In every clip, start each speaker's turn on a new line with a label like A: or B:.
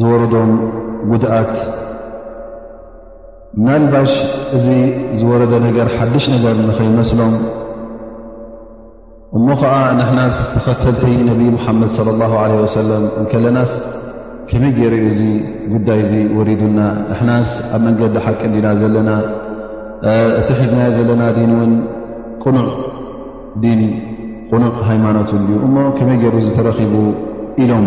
A: ዝወረዶም ጉድኣት ምናልባሽ እዚ ዝወረደ ነገር ሓድሽ ነገር ንኸይመስሎም እሞ ኸዓ ንሕናስ ተኸተልቲ ነቢ ሙሓመድ صለ ላሁ ለ ወሰለም እንከለናስ ከመይ ገይሩ ዩ እዚ ጉዳይ እዚ ወሪዱና ንሕናስ ኣብ መንገዲ ሓቂ ዲና ዘለና እቲ ሒዝናዮ ዘለና ዲን እውን ቅኑዕ ዲን ቅኑዕ ሃይማኖት እንድዩ እሞ ከመይ ገይሩ ዝተረኪቡ ኢሎም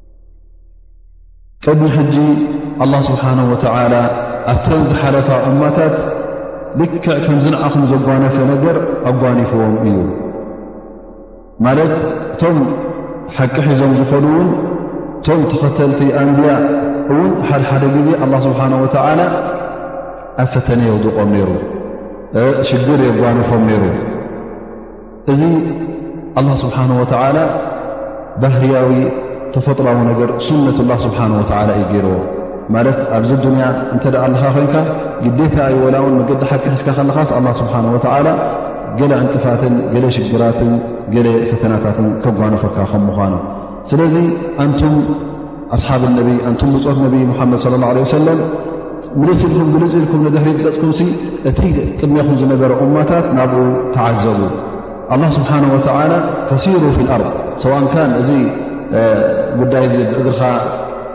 A: ቅድሚ ሕጂ ኣላ ስብሓን ወተዓላ ኣብተን ዝሓለፋ እማታት ልክዕ ከም ዝንዓኹም ዘጓነፈ ነገር ኣጓኒፍዎም እዩ ማለት እቶም ሓቂ ሒዞም ዝኸኑ እውን እቶም ተኸተልቲ ኣንብያ እውን ሓደሓደ ግዜ ኣላ ስብሓን ወተዓላ ኣብ ፈተነ የውድቖም ነይሩ ሽግር የጓነፎም ነይሩ እዚ ኣላ ስብሓን ወተዓላ ባህርያዊ ተፈጥሮዊ ነገር ሱነት ላ ስብሓን ወተዓላ እዩ ገይርዎ ማለት ኣብዚ ዱንያ እንተ ደኣ ኣለኻ ኮንካ ግዴታ እዩ ወላ እውን መገዲ ሓቂ ሒዝካ ከለኻስ ኣላ ስብሓን ወተዓላ ገለ ዕንቅፋትን ገለ ሽግራትን ገለ ፈተናታትን ከጓነፈካ ከም ምዃኑ ስለዚ ኣንቱም ኣስሓብ ነቢ ኣንቱም ብፆት ነቢ ሙሓመድ ለ ላ ለ ሰለም ምልስ ኢልኩም ግልፅ ኢልኩም ንድሕሪ ገፅኩም ሲ እቲ ቅድሜኹም ዝነበረ እማታት ናብኡ ተዓዘቡ ኣላ ስብሓን ወተላ ፈሲሩ ፊ ልኣርብ ሰዋን ካን እዚ ጉዳይ እዚ ብእግርኻ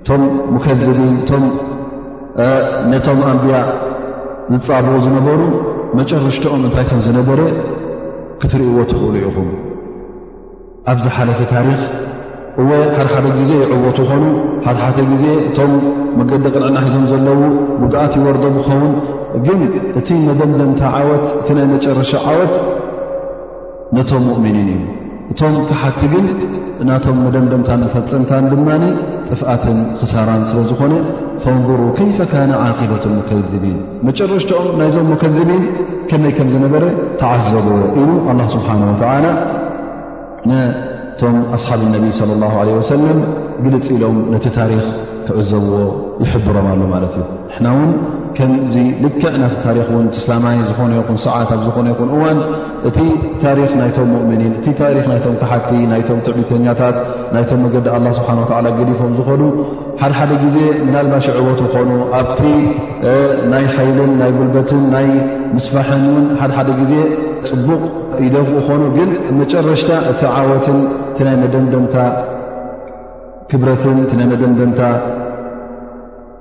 A: እቶም ሙከዝቢን እቶም ነቶም ኣንብያ ዝፃብኡ ዝነበሩ መጨረሽትኦም እንታይ ከም ዝነበረ ክትርእዎ ትኽእሉ ኢኹም ኣብ ዝሓለፈ ታሪኽ እወ ሓደሓደ ግዜ ይዕወቱ ኾኑ ሓደሓደ ግዜ እቶም መገዲ ቅንዕና ሒዞም ዘለዉ ጉድኣት ይወርዶ ብኸውን ግን እቲ መደምደምታ ዓወት እቲ ናይ መጨረሻ ዓወት ነቶም ሙእምኒን እዩ እቶም ካሓቲ ግን ናቶም መደምደምታን መፈፀምታን ድማ ጥፍኣትን ክሳራን ስለ ዝኾነ ፈንظሩ ከይፈ ካነ ዓቂበት ሙከዝቢን መጨረሽትኦም ናይዞም ሙከዝቢን ከመይ ከም ዝነበረ ተዓዘቦ ኢሉ ኣላ ስብሓን ወተላ ነቶም ኣስሓብ ነቢ ለ ላ ለ ወሰለም ግልፂ ኢሎም ነቲ ታሪክ ክዕዘብዎ ይሕብሮም ኣሎ ማለት እዩ ንሕና እውን ከምዚ ልክዕ ናቲ ታሪክ እውን ስላማይ ዝኾነ ይኹን ሰዓት ኣብ ዝኾነ ይኹን እዋን እቲ ታሪክ ናይቶም ሙእምኒን እቲ ታሪክ ናይቶም ካሓቲ ናይቶም ትዕቢተኛታት ናይቶም መገዲ ኣላ ስብሓን ወላ ገዲፎም ዝኾኑ ሓደ ሓደ ግዜ ምናልባሽ ዕወት ይኾኑ ኣብቲ ናይ ሓይልን ናይ ጉልበትን ናይ ምስፋሕን እውን ሓደ ሓደ ግዜ ፅቡቕ ይደፍኡ ኾኑ ግን መጨረሽታ እቲ ዓወትን እቲ ናይ መደምደምታ ክብረትን እቲ ናይ መደምደምታ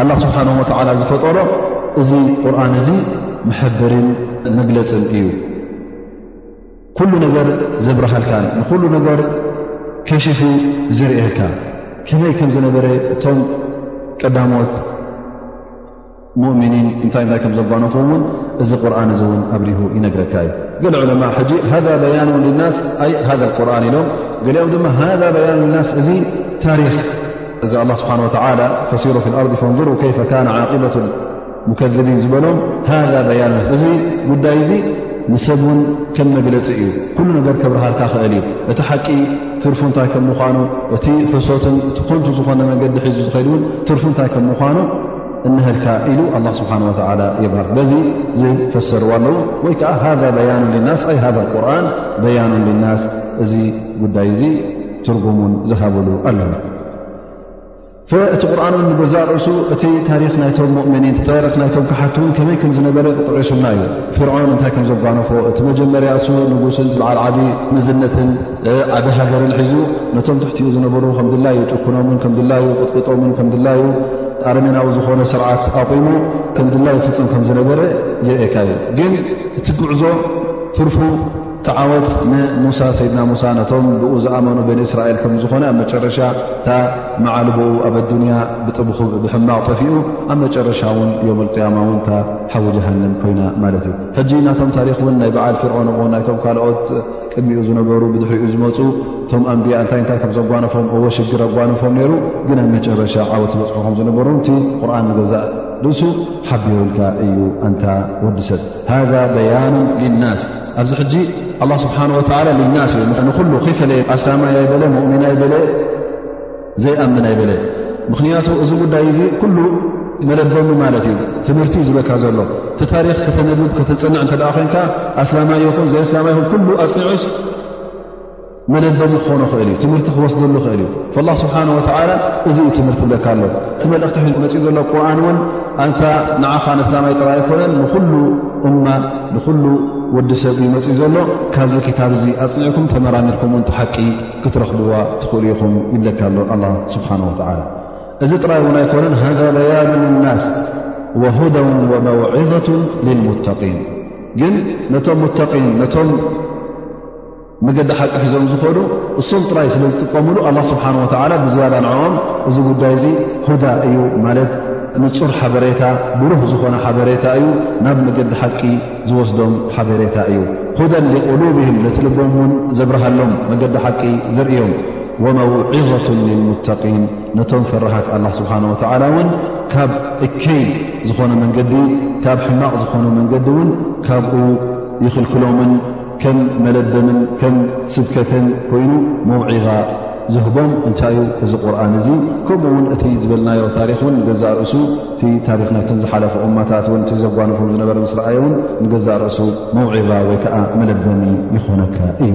A: ኣላ ስብሓን ወተዓላ ዝፈጠሮ እዚ ቁርን እዚ መሕብርን መግለፅን እዩ ኩሉ ነገር ዘብርሃልካን ንኩሉ ነገር ከሽፉ ዝርእየልካ ከመይ ከም ዝነበረ እቶም ቀዳሞት ሙእምኒን እንታይ እንታይ ከም ዘጓነፉ እውን እዚ ቁርን እዚ እውን ኣብሪሁ ይነግረካ እዩ ገለ ዕለማ ሕጂ ሃዛ በያኑ ልናስ ኣይ ሃ ቁርን ኢሎም ገሊኦም ድማ ሃዛ በያኑ ናስ እዚ ታሪክ እዚ ኣላ ስብሓን ወተላ ፈሲሩ ፊ ኣርዲ ፈንሩ ከይፈ ካነ ዓቂበት ሙከዚቢን ዝበሎም ሃዛ በያን መስ እዚ ጉዳይ እዚ ንሰብ እውን ከም መግለፂ እዩ ኩሉ ነገር ከብርሃልካ ክእል እዩ እቲ ሓቂ ትርፉ እንታይ ከም ምኳኑ እቲ ሕሶትን እቲ ኮንቱ ዝኾነ መንገዲ ሒዙ ዝኸይድ እውን ትርፉ እንታይ ከም ምኳኑ እንሀልካ ኢሉ ኣላ ስብሓን ወተላ የብሃር በዚ ዝፈሰርዎ ኣለዉ ወይ ከዓ ሃዛ በያኑ ልናስ ኣይ ሃ ቁርን በያኑ ልናስ እዚ ጉዳይ እዚ ትርጉም ውን ዝሃብሉ ኣለዉ እቲ ቁርን ን ንገዛእ ርእሱ እቲ ታሪክ ናይቶም ؤምኒን ታሪክ ናይቶም ክሓት ን ከመይ ከም ዝነበረ ጥቂሱና እዩ ፍርዖን እንታይ ከም ዘጓነፎ እቲ መጀመርያ እሱ ንጉስን ዝበዓል ዓብ መዝነትን ዓብ ሃገርን ሒዙ ነቶም ትሕትኡ ዝነበሩ ከም ድላዩ ጭኩኖምን ከም ድላዩ ቅጥቂጦምን ከም ድላዩ ኣረሜናዊ ዝኾነ ስርዓት ኣቑሙ ከም ድላዩ ፍፅም ከም ዝነበረ ይርእካ እዩ ግን እቲ ጉዕዞ ትርፉ ተዓወት ንሙሳ ሰይድና ሙሳ ነቶም ብኡ ዝኣመኑ በኒ እስራኤል ከም ዝኾነ ኣብ መጨረሻ እታ መዓል ብኡ ኣብ ኣዱንያ ብብሕማቕ ጠፊኡ ኣብ መጨረሻ እውን ዮም ቅያማ እውን እታ ሓዊ ጀሃንም ኮይና ማለት እዩ ሕጂ ናቶም ታሪክ እውን ናይ በዓል ፍርዖን ን ናይቶም ካልኦት ቅድሚኡ ዝነበሩ ብድሕሪኡ ዝመፁ እቶም ኣንቢያ እንታይ እንታይ ከም ዘጓነፎም እዎ ሽግር ኣጓነፎም ነይሩ ግን ኣብ መጨረሻ ዓወት ዝበፅሑ ከም ዝነበሩ እቲ ቁርን ንገዛእ ርእሱ ሓቢሩልካ እዩ ኣንታ ወዲ ሰብ ሃ በያኑ ልናስ ኣብዚ ሕጂ ኣላ ስብሓን ወተላ ልናስ እዩ ንኩሉ ከይፈለየ ኣስላማ ኣይበለ ሙእሚን ኣይበለ ዘይኣምን ኣይበለ ምኽንያቱ እዚ ጉዳይ እዚ ኩሉ መለበሙ ማለት እዩ ትምህርቲ እዩ ዝበካ ዘሎ እቲ ታሪክ ከተነብብ ከተፅንዕ እተ ኮይንካ ኣስላማ ይኹን ዘይ ኣስላማ ይኹን ኩሉ ኣፅኒዑስ መለበሚ ክኾኖ ኽእል እዩ ትምህርቲ ክወስደሉ ኽእል እዩ ላ ስብሓን ወላ እዚ ዩ ትምህርቲ ብለካ ኣሎ እቲ መልእኽቲ ሒዙ መፅኡ ዘሎ ቁርን እውን ኣንታ ንዓኻ ንእስላማይ ጥራ ኣይኮነን ንኩሉ እማ ንኩሉ ወዲ ሰብ እዩ መፅኡ ዘሎ ካብዚ ክታብ እዚ ኣፅኒዕኩም ተመራሚርኩም ውን ተሓቂ ክትረኽብዋ ትኽእሉ ኢኹም ይብለካ ኣሎ ኣላ ስብሓን ወላ እዚ ጥራይ እውን ኣይኮነን ሃዛ በያን ናስ ወሁዳ ወመውዒዘት ልልሙተቒን ግን ነቶም ሙተቒን ነቶም መገዲ ሓቂ ሒዞም ዝኸዱ እሶም ጥራይ ስለ ዝጥቀምሉ ኣላ ስብሓን ወተዓላ ብዝያዳ ንዕኦም እዚ ጉዳይ እዚ ሁዳ እዩ ማለት ንፁር ሓበሬታ ብሩህ ዝኾነ ሓበሬታ እዩ ናብ መገዲ ሓቂ ዝወስዶም ሓበሬታ እዩ ሁደን ሊቁሉብህም ነቲ ልቦም እውን ዘብርሃሎም መገዲ ሓቂ ዘርእዮም ወመውዒዘቱ ልልሙተቒን ነቶም ፈራሃት ኣላ ስብሓን ወተዓላ እውን ካብ እከይ ዝኾነ መንገዲ ካብ ሕማቕ ዝኾነ መንገዲ እውን ካብኡ ይኽልክሎምን ከም መለደምን ከም ስብከትን ኮይኑ መውዒዛ ዝህቦም እንታይ ዩ እዚ ቁርን እዚ ከምኡ ውን እቲ ዝበልናዮ ታሪክ ን ንገዛእ ርእሱ እቲ ታሪክ ናይተን ዝሓለፉ እማታት ን እ ዘጓንፎም ዝነበረ ምስ ረኣየ ውን ንገዛእ ርእሱ መውዒዛ ወይ ከዓ መለበሚ ይኾነካ እዩ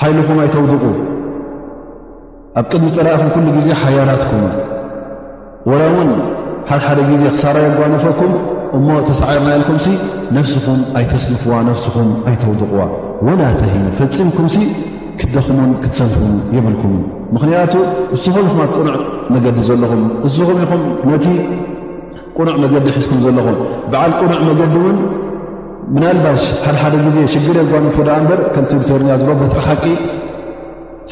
A: ሓይልኹም ኣይተውድቑ ኣብ ቅድሚ ፀላኢኹም ኩሉ ግዜ ሓያላት ኩኑ ወላ እውን ሓድሓደ ግዜ ክሳራ የጓነፈኩም እሞ ተሳዒርና ኢልኩም ሲ ነፍስኹም ኣይተስንፍዋ ነፍስኹም ኣይተውድቕዋ ወላ ተሂኑ ፈፂምኩም ሲ ክደኹሙን ክትሰንፉን የብልኩም ምኽንያቱ እስኹም ኢኹም ኣብ ቅኑዕ መገዲ ዘለኹም እስኹም ኢኹም ነቲ ቅኑዕ መገዲ ሒዝኩም ዘለኹም በዓል ቅኑዕ መገዲ እውን ምናልባሽ ሓደሓደ ግዜ ሽግር የጓንፎ ድኣ እምበር ከምቲ ብትርኛ ዝብሎ በትሪ ሓቂ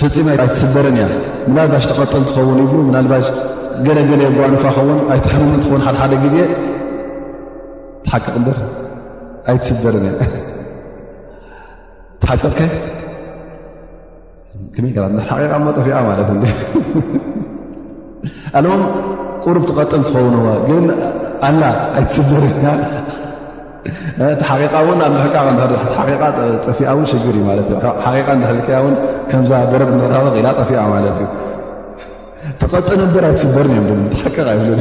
A: ፍፂመ ኣይትስበርን እያ ምናልባሽ ተቐጥል ትኸውን ይብሉ ምናልባሽ ገለገለ የጓንፋ ኸውን ኣይትሕምምን ትኸውን ሓደሓደ ግዜ ትሓቂ ቅምበር ኣይትስበርን እያ ትሓቂከ ከመይ ገራ ሓቂቃ እሞ ጠፊኣ ማለት እ ኣሎም ቁሩብ ትቐጥም ትኸውንዋ ግን ኣላ ኣይትስብር ሓቂቃ እውን ኣብ ምሕቃቕ ሓቂቃ ጠፊኣ እውን ሽግር እዩ ማለት እዩ ሓቂቃ ንሕልክያ እውን ከምዛ ገረብ ንራበ ክኢላ ጠፊኣ ማለት እዩ ተቐጥን እበር ኣይትስበርን እዮም ሓቂቃ ይብሉ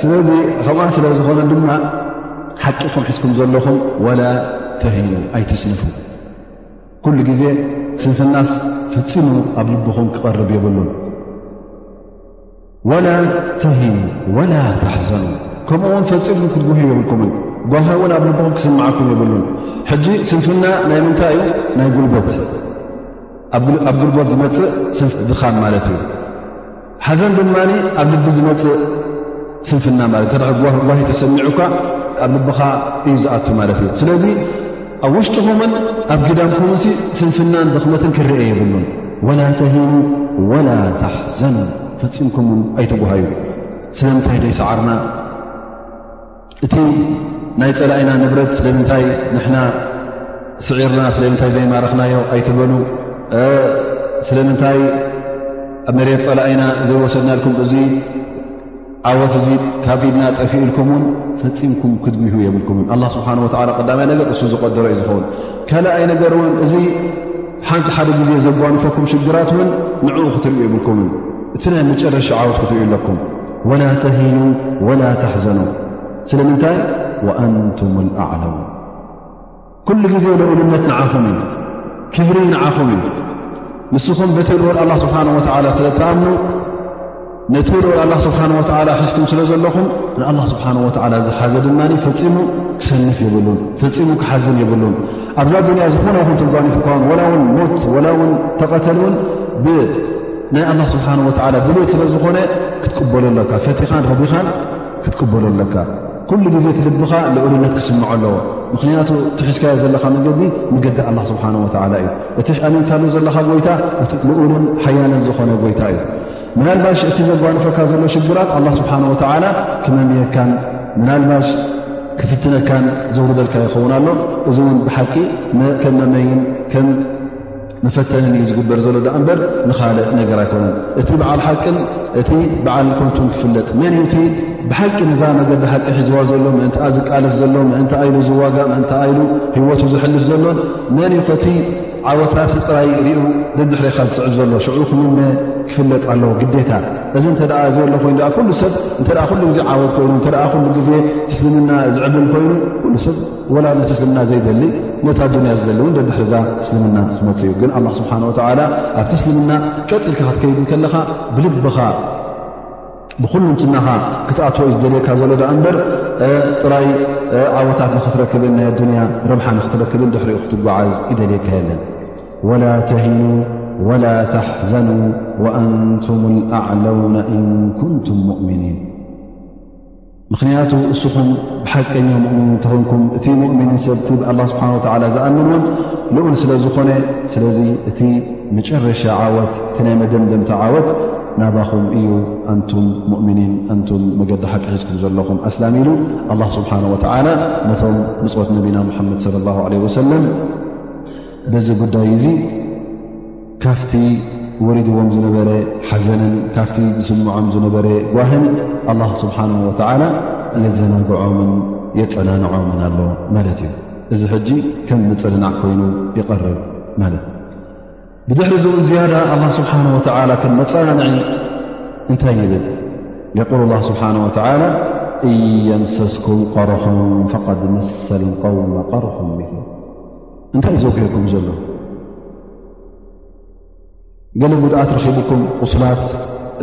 A: ስለዚ ከምኡ ስለ ዝኾነ ድማ ሓቂኹም ሕዝኩም ዘለኹም ወላ ተህኑ ኣይትስንፉ ኩሉ ግዜ ስንፍናስ ፈፂሙ ኣብ ልብኹም ክቐርብ የብሉን ወላ ተህኑ ወላ ተሕዘኑ ከምኡ ውን ፈፂሙ ክትጉህ የብልኩምን ጓሃ እውን ኣብ ልብኹም ክስምዓኩም የብሉን ሕጂ ስንፍና ናይ ምንታይ እዩ ናይ ጉልበት ኣብ ጉልበት ዝመፅእ ድኻን ማለት እዩ ሓዘን ድማ ኣብ ልቢ ዝመፅእ ስንፍና ማለት ተ ጓሂ ተሰሚዑካ ኣብ ልብኻ እዩ ዝኣቱ ማለት እዩ ስለዚ ኣብ ውሽጡኹምን ኣብ ግዳምኹምን ስንፍናን ድኽመትን ክርአ የብሉን ወላ ተሂኑ ወላ ተሕዘኑ ፈፂምኩም ውን ኣይትጓሃዩ ስለምንታይ ደይሰዓርና እቲ ናይ ፀላኢና ንብረት ስለምንታይ ንሕና ስዒርና ስለምንታይ ዘይማረኽናዮ ኣይትበሉ ስለምንታይ ኣብ መሬት ፀላኢና ዘይወሰድናልኩም እዚ ዓወት እዚ ካብ ኢድና ጠፊኡልኩም ውን ፈፂምኩም ክትጉሁ የብልኩምን ኣላ ስብሓን ወላ ቀዳማይ ነገር እሱ ዝቀደሮ እዩ ዝኸውን ካልኣይ ነገር እውን እዚ ሓንቲ ሓደ ግዜ ዘጓንፈኩም ሽግራት እውን ንዕኡ ክትርእዩ የብልኩምን እቲ ናይ መጨረሻ ዓወት ክትርእዩ ኣለኩም ወላ ተሂኑ ወላ ተሕዘኑ ስለምንታይ ወኣንቱም ኣዕለሙ ኩሉ ግዜ ልኡልነት ንዓኹም እዩ ክብሪ ንዓኹም እዩ ንስኹም በቲ ልኡል ኣላ ስብሓን ወላ ስለ ተኣምኑ ነቲ ልኡል ኣላ ስብሓን ወላ ሒዝኩም ስለ ዘለኹም ንኣላ ስብሓን ወላ ዝሓዘ ድማ ፈፂሙ ክሰንፍ የብሉን ፈፂሙ ክሓዝን የብሉን ኣብዛ ዱንያ ዝኾነ ይኹን ተጓኒፍኳውን ወላ እውን ሞት ወላ እውን ተቐተል እውን ናይ ኣላ ስብሓን ወላ ድልት ስለ ዝኾነ ክትቅበሎ ኣለካ ፈቲኻን ረዲኻን ክትቅበሎ ኣለካ ኩሉ ግዜ ትልብኻ ልኡልነት ክስምዖ ኣለዎ ምኽንያቱ ትሕዝካዮ ዘለካ መገዲ መገዲ ኣላ ስብሓን ወላ እዩ እቲ ኣሚንካሉ ዘለካ ጎይታ እቲ ልኡልን ሓያንን ዝኾነ ጎይታ እዩ ምናልባሽ እቲ ዘጓንፈካ ዘሎ ሽግራት ኣላ ስብሓን ወላ ክመምየካን ምናልባሽ ክፍትነካን ዘውርደልካ ይኸውን ኣሎ እዚ እውን ብሓቂ ከም መመይን መፈተንን እዩ ዝግበር ዘሎ ዳኣ እምበር ንኻልእ ነገር ኣይኮነን እቲ በዓል ሓቅን እቲ በዓል ኮንቱን ክፍለጥ መን ዩቲ ብሓቂ ነዛ መገዲ ሓቂ ሒዝዋ ዘሎ ምእንቲኣ ዝቃለስ ዘሎ ምእንቲ ኣይሉ ዝዋጋእ ምእንቲ ኣይሉ ህወቱ ዝሕልፍ ዘሎን መን ዩ ከቲ ዓወታት ጥራይ ርኡ ደድሕሪኻ ዝስዕብ ዘሎ ሽዑ ክምነ ክፍለጥ ኣለዎ ግዴታ እዚ እንተ ዘሎ ኮይኑ ኩሉ ሰብ እተ ኩሉ ግዜ ዓወት ኮይኑ እተ ኩሉ ግዜ ትስልምና ዝዕብል ኮይኑ ኩሉ ሰብ ወላ ነቲ እስልምና ዘይደሊ ነታ ዱንያ ዝደሊ እውን ደድሕርዛ እስልምና ዝመፅ እዩ ግን ኣላ ስብሓን ወተዓላ ኣብቲ እስልምና ቀፅልካ ክትከይድ ከለኻ ብልብኻ ብኩሉንትናኻ ክትኣትወ ዩ ዝደልየካ ዘሎ ዳኣ እምበር ጥራይ ዓወታት ንክትረክብን ናይ ኣዱንያ ረብሓ ንክትረክብን ድሕሪኡ ክትጓዓዝ ይደልየካ የለን ወላ ተሂኑ ወላ ተሕዘኑ ወኣንቱም ኣዕለውና እን ኩንቱም ሙእምኒን ምኽንያቱ እስኹም ብሓቀኛ ሙእምን እንተኾንኩም እቲ ሙእምን ሰብቲ ብኣላ ስብሓን ወላ ዝኣምን እውን ልኡል ስለ ዝኾነ ስለዚ እቲ መጨረሻ ዓወት እቲ ናይ መደምደምቲ ዓወት ናባኹም እዩ ኣንቱም ሙእምኒን ኣንቱም መገዲ ሓቂ ሒዝኩም ዘለኹም ኣስላም ኢሉ ኣላ ስብሓን ወተዓላ ነቶም ንፅወት ነቢና ሙሓመድ ለ ላ ለ ወሰለም በዚ ጉዳይ እዙ ካፍቲ ወሪድዎም ዝነበረ ሓዘንን ካፍቲ ዝስምዖም ዝነበረ ጓህን ኣላ ስብሓን ወተዓላ የዘናግዖምን የፀናንዖምን ኣሎ ማለት እዩ እዚ ሕጂ ከም ምፅንናዕ ኮይኑ ይቐርብ ማለት ብድሕሪ እዚ እውን ዝያዳ ኣላ ስብሓን ወተላ ከም መፀናንዒ እንታይ ይብል የቁል ላ ስብሓን ወተላ እን የምሰስኩም ቀርሑም ፈቐድ መሰል ቀውመ ቀርሑም ም እንታይ እዩ ዘጉህኩም ዘሎ ገለ ጉድኣት ረኺቡኩም ቁስላት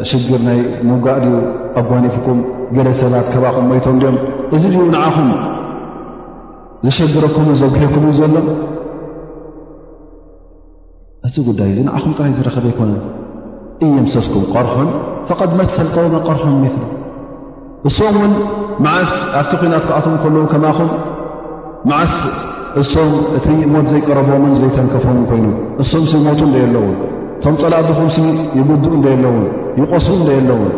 A: ሽግር ናይ ምውጋእ ድዩ ኣጓኒፍኩም ገለ ሰባት ከባኹም ሞይቶም ድኦም እዚ ድኡ ንዓኹም ዝሸግረኩምን ዘጉሒኩምን ዘሎ እዚ ጉዳይ እዚ ንዓኹም ጥራይ ዝረኸበ ኣይኮነን እየምሰስኩም ቀርሑን ፈቐድ መሰል ቀውመ ቀርሑን ምሉ እሶም እውን መዓስ ኣብቲ ኩናት ክኣትዉ ከለዉ ከማኹም መዓስ እሶም እቲ ሞት ዘይቀረቦምን ዘይተንከፎምን ኮይኑ እሶም ይሞቱ እንደይ ኣለዉን እቶም ፀላእትኹም ይጉድኡ እንደ ኣለዉን ይቆስሉ እንደ ኣለዉን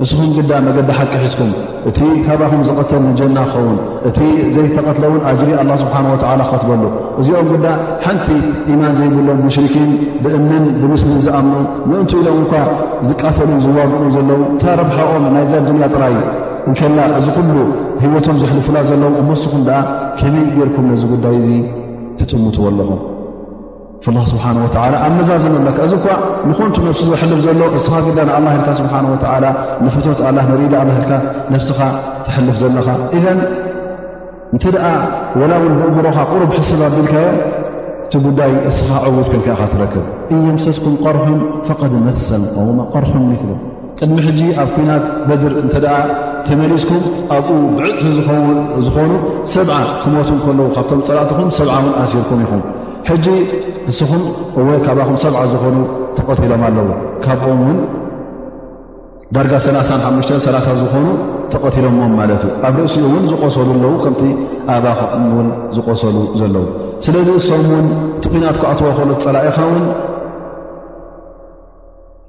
A: ንስኹም ግዳ መገዲ ሓቂ ሒዝኩም እቲ ካባኹም ዝቐተል ንጀና ክኸውን እቲ ዘይተቐትለ እውን ኣጅሪ ኣላ ስብሓን ወላ ክኸትበሉ እዚኦም ግዳ ሓንቲ ኢማን ዘይብሎም ሙሽርኪን ብእምንን ብምስምን ዝኣምኑ ምእንቱ ኢሎም እኳ ዝቃተሉ ዝዋግኡ ዘለዉ እታ ረብሓኦም ናይዛ ኣዱንያ ጥራይ እንከላ እዚ ኩሉ ህይወቶም ዘሕልፉላ ዘለዉ እመስኹም ደኣ ከመይ ጌርኩም ነዚ ጉዳይ እዙ ትጥምትዎ ኣለኹም ላ ስብሓን ወላ ኣብ መዛዘመ ኣለካ እዚ እኳ ንኾንቱ ነፍሲ ዘሕልፍ ዘሎ እስኻ ግዳ ንኣላ ልካ ስብሓን ወላ ንፍቶት ኣላ ንሪኢዳ ኣላ ልካ ነፍስኻ ትሕልፍ ዘለኻ እዘን እንተ ደኣ ወላ እውን ብእምሮኻ ቅሩብ ሕስብ ኣቢልካዮ እቲ ጉዳይ እስኻ ዕውት ኮንካ ኢኻ ትረክብ እየምሰስኩም ቐርሑን ፈቐድ መሰል ቆውማ ቐርሑን ምሉ ቅድሚ ሕጂ ኣብ ኩናት በድር እንተ ደኣ ተመሊስኩም ኣብኡ ብዕፅፊ ዝኾኑ ሰብዓ ክሞት ከለዉ ካብቶም ፀላእትኹም ሰብዓ እውን ኣሲርኩም ኢኹም ሕጂ ንስኹም እወ ካብኹም ሰብዓ ዝኾኑ ተቐቲሎም ኣለዉ ካብኦም ውን ዳርጋ 35 ዝኾኑ ተቐቲሎምዎም ማለት እዩ ኣብ ርእሲኡ እውን ዝቆሰሉ ኣለዉ ከምቲ ኣባኹም ውን ዝቆሰሉ ዘለዉ ስለዚ እሶም ውን እቲ ኩናት ክኣትዎ ከሎ ፀላኢኻ ውን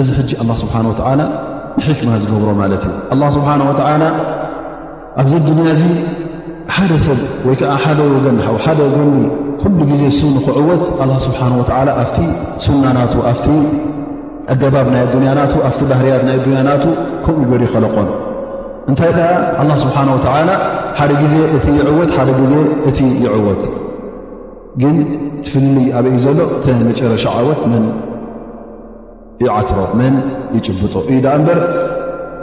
A: እዚ ሕጂ ኣላ ስብሓን ወተዓላ ብሕክማ ዝገብሮ ማለት እዩ ኣላ ስብሓን ወተዓላ ኣብዚ ኣዱንያ እዚ ሓደ ሰብ ወይ ከዓ ሓደ ወገን ሓው ሓደ ጎኒ ኩሉ ግዜ እሱ ንኽዕወት ኣላ ስብሓን ወተዓላ ኣብቲ ሱና ናቱ ኣብቲ ኣገባብ ናይ ኣዱንያ ናቱ ኣብቲ ባህርያት ናይ ኣዱንያ ናቱ ከምኡ ይገር ይኸለቆን እንታይ ደኣ ኣላ ስብሓን ወተዓላ ሓደ ግዜ እቲ ይዕወት ሓደ ግዜ እቲ ይዕወት ግን ትፍልልይ ኣበይ ዘሎ እተ መጨረሻ ዓወት መን ይዓትሮ መን ይጭብጦ እዩ ዳኣ እምበር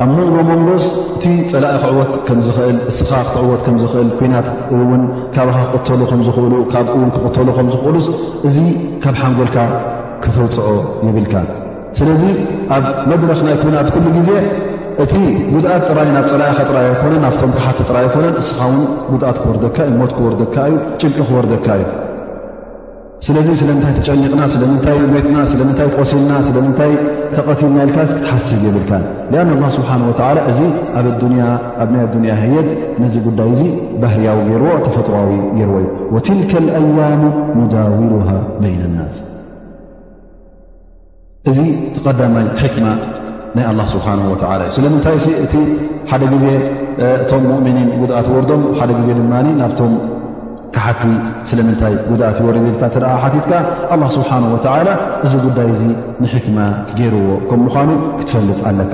A: ኣብ መንጎ መንጎስ እቲ ፀላኢ ክዕወት ከም ዝኽእል እስኻ ክትዕወት ከም ዝኽእል ኩናት እውን ካብኻ ክቕተሉ ከም ዝኽእሉ ካብኡ ውን ክቕተሉ ከም ዝኽእሉስ እዚ ካብ ሓንጎልካ ክተውፅኦ ይብልካ ስለዚ ኣብ መድረኽ ናይ ኩናት ኩሉ ግዜ እቲ ጉድኣት ጥራይ ናብ ፀላኢኻ ጥራይ ኣይኮነን ኣብቶም ክሓቲ ጥራይ ኣይኮነን እስኻ ውን ጉድኣት ክወርደካ እዩ ሞት ክወርደካ እዩ ጭንቂ ክወርደካ እዩ ስለዚ ስለምንታይ ተጨኒቕና ስለምንታይ ሞትና ስለምንታይ ቆሲልና ስለምንታይ ተቐትልና ኢልካ ክትሓስብ የብልካን ኣን ላ ስብሓን ወላ እዚ ኣብ ኣያ ኣብ ናይ ኣዱንያ ህየት ነዚ ጉዳይ እዚ ባህርያዊ ገይርዎ ተፈጥሮዊ ገይርዎ እዩ ወትልከ ኣያሙ ሙዳውሩሃ በይነናስ እዚ እቲ ቀዳማይ ሕክማ ናይ ኣላ ስብሓን ወተላ እዩ ስለምንታይ ሲ እቲ ሓደ ግዜ እቶም ሙእምኒን ጉድኣት ወርዶም ሓደ ግዜ ድማ ናብቶም ካሓቲ ስለምንታይ ጉድኣት ይወርድ ኢልካ እተ ሓቲትካ ኣላ ስብሓን ወተላ እዚ ጉዳይ እዚ ንሕክማ ገይርዎ ከም ምዃኑ ክትፈልጥ ኣለካ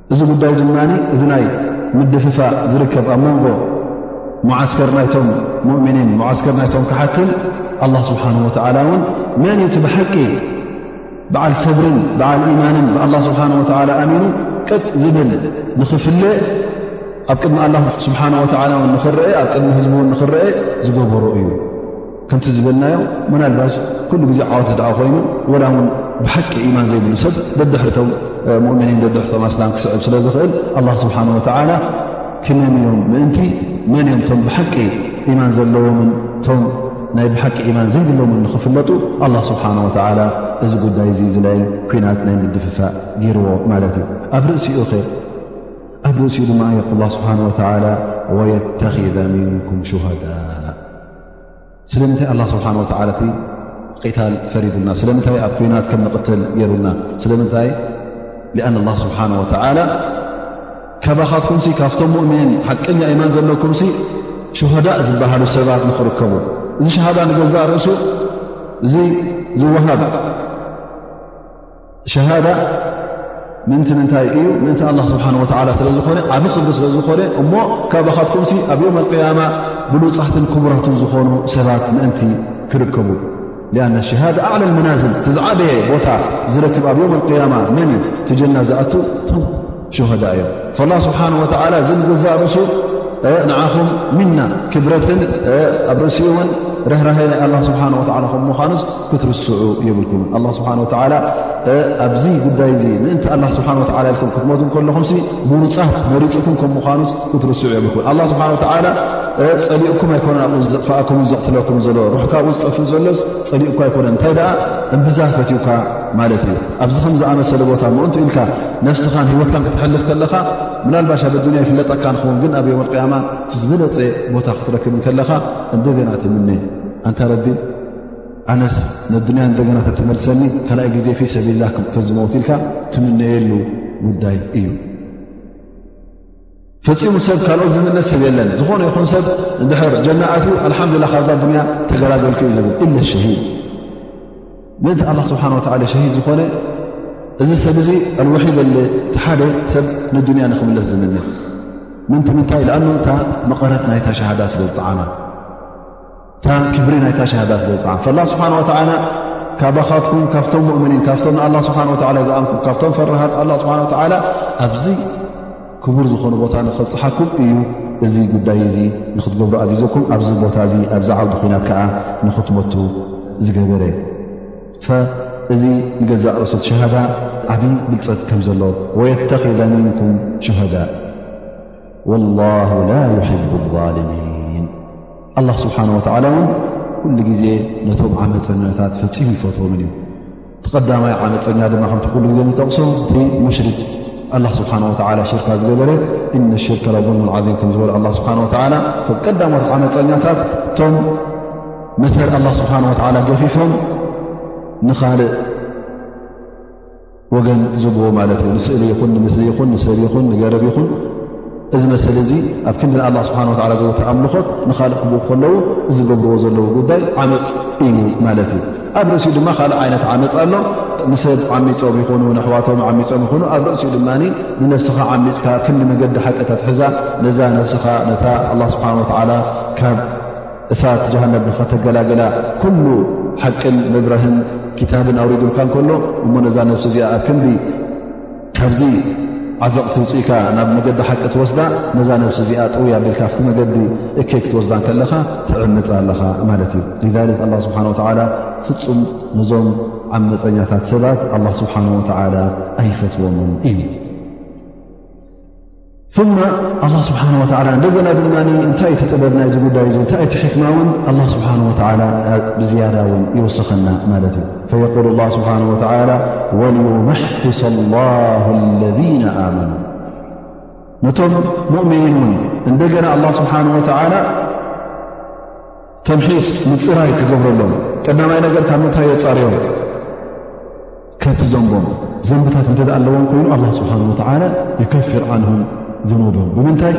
A: እዚ ጉዳይ ድማ እዚ ናይ ምድፍፋእ ዝርከብ ኣብ መንጎ ሙዓስከር ናይቶም ሙእምኒን ሙዓስከር ናይቶም ክሓትን ኣላ ስብሓን ወተዓላ እውን መን እዩ እቲ ብሓቂ በዓል ሰብርን በዓል ኢማንን ብኣላ ስብሓን ወተዓላ ኣሚኑ ቅጥ ዝብል ንኽፍለ ኣብ ቅድሚ ኣላ ስብሓን ወተዓላ ውን ንኽረአ ኣብ ቅድሚ ህዝቢ እውን ንኽረአ ዝገበሩ እዩ ከምቲ ዝበልናዮ መናልባሽ ኩሉ ግዜ ዓወት ዝደኣ ኮይኑ ወላ እውን ብሓቂ ኢማን ዘይብሉ ሰብ ደድሕርቶም ሙእምኒን ደድሕርቶም ኣስላም ክስዕብ ስለ ዝኽእል ኣላ ስብሓን ወተዓላ ክመም እዮም ምእንቲ መን እዮም እቶም ብሓቂ ኢማን ዘለዎምን እቶም ናይ ብሓቂ ኢማን ዘይብሎምን ንኽፍለጡ ኣላ ስብሓን ወተዓላ እዚ ጉዳይ እዚ ዝለይ ኩናት ናይ ምድፍፋእ ገይርዎ ማለት እዩ ኣብ ርእሲኡ ኸ ኣብ ርእሲኡ ድማ የቁል ስብሓን ወተዓላ ወየተኺዘ ምንኩም ሹሃዳ ስለምንታይ ኣላ ስብሓን ወተዓላ እቲ ቕታል ፈሪዱና ስለምንታይ ኣብ ኩናት ከም ንቕትል ገይሩና ስለምንታይ ኣን ላ ስብሓን ወተዓላ ካባኻትኩምሲ ካብቶም ሙእሚኒን ሓቀኛ ኢማን ዘለኩምሲ ሸሃዳእ ዝበሃሉ ሰባት ንኽርከቡ እዚ ሸሃዳ ንገዛእ ርእሱ እዚ ዝወሃብ ሸሃዳ ምእንቲ ምንታይ እዩ ምእንቲ ኣላ ስብሓን ወላ ስለ ዝኾነ ዓብ ክብሪ ስለ ዝኾነ እሞ ካባኻትኩም ኣብ ዮም ኣቅያማ ብሉፃትን ክቡራትን ዝኾኑ ሰባት ምእንቲ ክርከቡ ኣነ ሸሃዳ ኣዕለ መናዝል እቲ ዝዓበየ ቦታ ዝረክብ ኣብ ዮም ኣቅያማ መን እዩ ትጀና ዝኣቱ ሸዳ እዮም ላ ስብሓን ወላ እዚ ንገዛእ ርእሱ ንዓኹም ምና ክብረትን ኣብ ርእሲኡ እውን ርህራሀ ናይ ኣላ ስብሓን ወ ከም ምዃኑስ ክትርስዑ የብልኩም ኣ ስብሓ ወላ ኣብዚ ጉዳይ እዚ ምእንቲ ኣላ ስብሓ ወ ኢልኩም ክትመቱ ከለኹም ምሩፃት መሪፅኩም ከም ምዃኑስ ክትርስዑ የብልኩም ኣላ ስብሓን ወላ ፀሊኡኩም ኣይኮነን ኣብኡ ዘጥፋእኩም ዘቕትለኩም ዘሎ ሩሕካ ብኡ ዝጠፍእ ዘሎስ ፀሊኡካ ኣይኮነን እንታይ ደኣ እምብዛ ፈትውካ ማለት እዩ ኣብዚ ከም ዝኣመሰለ ቦታ ምእንቱ ኢልካ ነፍስኻን ሂወትካን ክትሕልፍ ከለኻ ምናልባሽ ኣብ ኣዱንያ ይፍለጠካ ንኸውን ግን ኣብ ዮውም ቅያማ እቲ ዝበለፀ ቦታ ክትረክብ ከለኻ እንደገና ትምነ ኣንታ ረቢ ኣነስ ንኣዱንያ እንደገና ተትመልሰኒ ካልኣይ ግዜ ፊ ሰብልላ ክተዝመውት ኢልካ ትምነየሉ ጉዳይ እዩ ፈፂሙ ሰብ ካልኦት ዝምነ ሰብ የለን ዝኾነ ይኹን ሰብ ንድሕር ጀናኣት እዩ ኣልሓምዱላ ካብዛ ድንያ ተገላገልኩ እዩ ዝብል እለ ሸሂድ ምእንቲ ኣላ ስብሓን ወላ ሸሂድ ዝኾነ እዚ ሰብ እዚ ኣልወሒድ ለ እቲ ሓደ ሰብ ንድንያ ንክምለስ ዝምነ ምንቲ ምንታይ ኣ እታ መቐረት ናይታ ሸሃዳ ስለ ዝጠዓማ እታ ክብሪ ናይታ ሸሃዳ ስለ ዝጣዓም ፈላ ስብሓን ወተዓላ ካባኻትኩም ካብቶም ሙእምኒን ካብቶም ንኣላ ስብሓን ወላ ዝኣምኩም ካብቶም ፈርሃት ኣላ ስብሓን ወተዓላ ኣብዚ ክቡር ዝኾኑ ቦታ ንክብፅሓኩም እዩ እዚ ጉዳይ እዚ ንክትገብሩ ኣዚዘኩም ኣብዚ ቦታ እዚ ኣብዚ ዓውዲ ኩናት ከዓ ንክትመቱ ዝገበረ እዚ ንገዛእ ርእሱት ሸሃዳ ዓብዪ ብልፀት ከም ዘሎ ወየተኺደ ምንኩም ሸሃዳ ወላሁ ላ ይሕቡ ዛልሚን ኣላ ስብሓን ወተዓላ እውን ኩሉ ግዜ ነቶም ዓመፀኛታት ፈፂሙ ይፈትዎምን እዩ እቲ ቀዳማይ ዓመፀኛ ድማ ከምቲ ኩሉ ግዜ ንጠቕሶ እቲ ሙሽሪክ ኣላ ስብሓን ወተዓላ ሽርካ ዝገበረ እነ ሽርከ ላቡልሙን ዓም ከም ዝበሉ ኣላ ስብሓን ወተዓላ እቶም ቀዳሞት ዓመፀኛታት እቶም መሰር ኣላ ስብሓን ወተዓላ ገፊፎም ንኻልእ ወገን ዝብዎ ማለት እዩ ንስእሊ ይኹን ንምስሊ ይኹን ንሰብ ይኹን ንገረብ ይኹን እዚ መሰሊ እዚ ኣብ ክንዲ ንኣላ ስብሓን ወላ ዘወት ኣምልኾት ንካልእ ክብኡ ከለዉ እዚ ገብርዎ ዘለዉ ጉዳይ ዓመፅ እዩ ማለት እዩ ኣብ ርእሲኡ ድማ ካልእ ዓይነት ዓመፅ ኣሎ ንሰብ ዓሚፆም ይኹኑ ንኣሕዋቶም ዓሚፆም ይኹኑ ኣብ ርእሲኡ ድማ ንነፍስኻ ዓሚፅካ ክንዲ መገዲ ሓቂ ተትሕዛ ነዛ ነፍስኻ ነታ ኣላ ስብሓን ወላ ካብ እሳት ጀሃነብ ንኸተገላገላ ኩሉ ሓቅን ምብረህን ክታብን ኣውሪዱልካ እንከሎ እሞ ነዛ ነብሲ እዚኣ ኣብ ክንዲ ካብዚ ዓዘቕ ትውፅኢካ ናብ መገዲ ሓቂ ትወስዳ ነዛ ነብሲ እዚኣ ጥውያ ኣቢልካ ኣብቲ መገዲ እከይ ክትወስዳ ከለኻ ትዕምፅ ኣለኻ ማለት እዩ ذ ኣ ስብሓ ወላ ፍፁም ነዞም ዓመፀኛታት ሰባት ኣላ ስብሓን ወላ ኣይፈትዎምን እዩ ማ ኣላ ስብሓን ወላ እንደገና ድማ እንታይ እቲ ጥበብ ናይዚ ጉዳይ እዚ እንታይ እቲ ሕክማ እውን ኣላ ስብሓን ወላ ብዝያዳ እውን ይወሰኸና ማለት እዩ ፈየቁል ላ ስብሓን ወላ ወልዩመሕፍሰ ላሁ ለذነ ኣመኑ ነቶም ሙእምኒን እውን እንደገና ኣላ ስብሓን ወላ ተምሒስ ምፅራይ ክገብረሎም ቀዳማይ ነገር ካብ ምንታይ የፃርዮም ከትዘንቦም ዘንብታት እንተ ኣለዎም ኮይኑ ኣላ ስብሓን ወተዓላ ይከፍር ዓንሁም ዝኑቦም ብምንታይ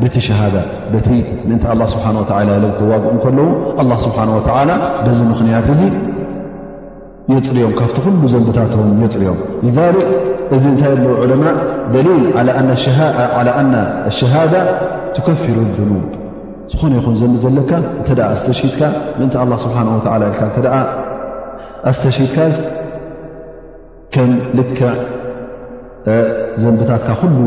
A: በቲ ሸሃዳ በቲ ምእንቲ ኣላ ስብሓን ወተላ ኢሎም ክዋግኡ ከለዉ ኣላ ስብሓን ወተዓላ በዚ ምኽንያት እዚ የፅርዮም ካብቲ ኩሉ ዘንብታትም የፅርዮም ሊክ እዚ እንታይ ኣለዉ ዑለማ ደሊል ኣነ ሸሃዳ ትከፍሩ ዝኑብ ዝኾነ ይኹን ዘንቢ ዘለካ እንተ ኣስተሽትካ ምእንቲ ኣላ ስብሓን ወላ ኢልካ እተ ኣስተሽካዝ ከም ልክዕ ዘንብታትካ ኩሉ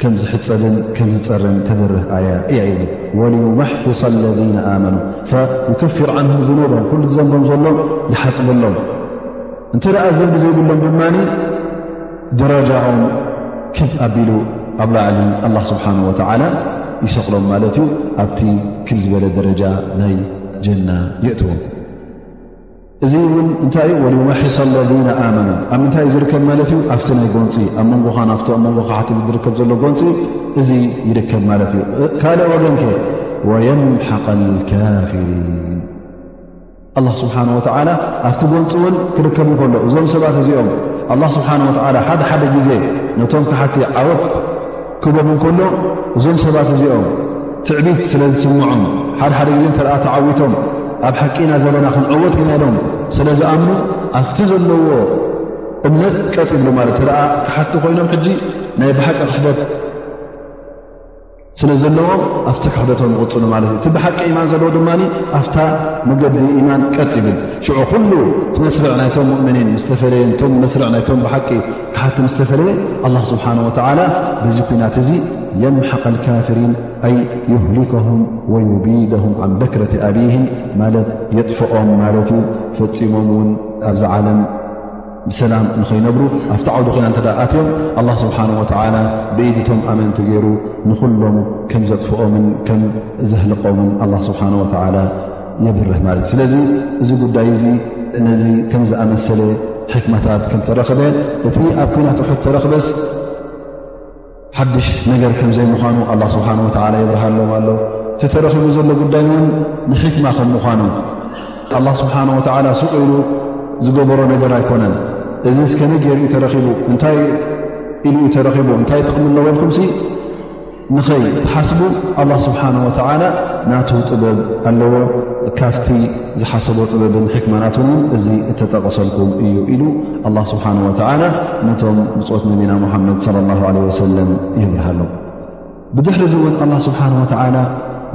A: ከም ዝሕፀብን ከም ዝፀርን ተብርህ ኣያ እያ ኢሉ ወልዩመሕትሳ ለذነ ኣመኑ ይከፊር ዓንሁም ዝኑቦም ኩሉ ዘንቦም ዘሎ ይሓፅበሎም እንተ ደኣ ዘንቢ ዘይብሎም ድማ ደረጃኦም ክብ ኣቢሉ ኣብ ላዕሊ ኣላ ስብሓን ወተዓላ ይሰቕሎም ማለት እዩ ኣብቲ ክብ ዝበለ ደረጃ ናይ ጀና የእትዎም እዚ እውን እንታይ እዩ ወዩመሒሰ ለذነ ኣመኑ ኣብ ምንታይ ዝርከብ ማለት እዩ ኣብቲ ናይ ጎንፂ ኣብ መንጎኻ ናፍቶ ኣብ መንጎኻ ሓቲ ዝርከብ ዘሎ ጎንፂ እዚ ይርከብ ማለት እዩ ካልእ ወገንከ ወየምሓቀ ልካፊሪን ኣላ ስብሓን ወተዓላ ኣብቲ ጎንፂ እውን ክርከብ ከሎ እዞም ሰባት እዚኦም ኣላ ስብሓን ወተዓላ ሓደ ሓደ ግዜ ነቶም ካሓቲ ዓወት ክቦም እንከሎ እዞም ሰባት እዚኦም ትዕቢት ስለ ዝስምዖም ሓደ ሓደ ግዜ እተ ተዓዊቶም ኣብ ሓቂና ዘለና ክንዕወት ኢና ኢሎም ስለ ዝኣምኑ ኣብቲ ዘለዎ እምነት ቀጥ ይብሉ ማለት እተ ክሓቲ ኮይኖም ሕጂ ናይ ብሓቂ ክሕደት ስለ ዘለዎም ኣብቲ ክሕደቶም ይቕፅሉ ማለት እዩ እቲ ብሓቂ ኢማን ዘለዎ ድማ ኣብታ መገዲ ኢማን ቀጥ ይብል ሽዑ ኩሉ እቲ መስርዕ ናይቶም ሙእምኒን ምስተፈለየን ቶም መስርዕ ናይቶም ብሓቂ ሓቲ ምስ ተፈለየ ኣላ ስብሓን ወተዓላ በዚ ኩናት እዚ የምሓቀ ልካፍሪን ኣይ ዩህሊከሁም ወዩቢደሁም ዓን በክረቲ ኣብይህም ማለት የጥፍኦም ማለት እዩ ፈፂሞም እውን ኣብዚ ዓለም ብሰላም ንኸይነብሩ ኣብቲ ዓውዲ ኩና እተ ኣትዮም ኣላ ስብሓን ወተዓላ ብኢድቶም ኣመንቲ ገይሩ ንኹሎም ከም ዘጥፍኦምን ከም ዘህልቆምን ኣላ ስብሓን ወተዓላ የብርህ ማለት እዩ ስለዚ እዚ ጉዳይ እዚ ነዚ ከም ዝኣመሰለ ሕክማታት ከም ተረኽበ እቲ ኣብ ኩናት ውሑት ተረኽበስ ሓድሽ ነገር ከም ዘይምዃኑ ኣላ ስብሓን ወተላ የብርሃሎም ኣሎ እቲ ተረኺቡ ዘሎ ጉዳይ እውን ንሕክማ ከም ምዃኑ ኣላ ስብሓን ወተላ ሱቅ ኢሉ ዝገበሮ ነገር ኣይኮነን እዚ እስከመይ ገይር እዩ ተረኺቡ እንታይ ኢሉ እዩ ተረኺቡ እንታይ ጥቕሚ ኣለወልኩምሲ ንኸይ ትሓስቡ ኣላ ስብሓን ወተዓላ ናቱ ጥበብ ኣለዎ ካብቲ ዝሓሰቦ ጥበብን ሕክማናትን ውን እዚ እተጠቐሰልኩም እዩ ኢሉ ኣላ ስብሓን ወተዓላ ነቶም ብፆት ነቢና ሙሓመድ ለ ላ ለ ወሰለም ይብርሃሎ ብድሕሪ እዚ እውን ኣላ ስብሓን ወተዓላ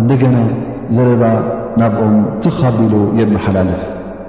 A: እንደገና ዘረባ ናብኦም ትኻቢሉ የመሓላልፍ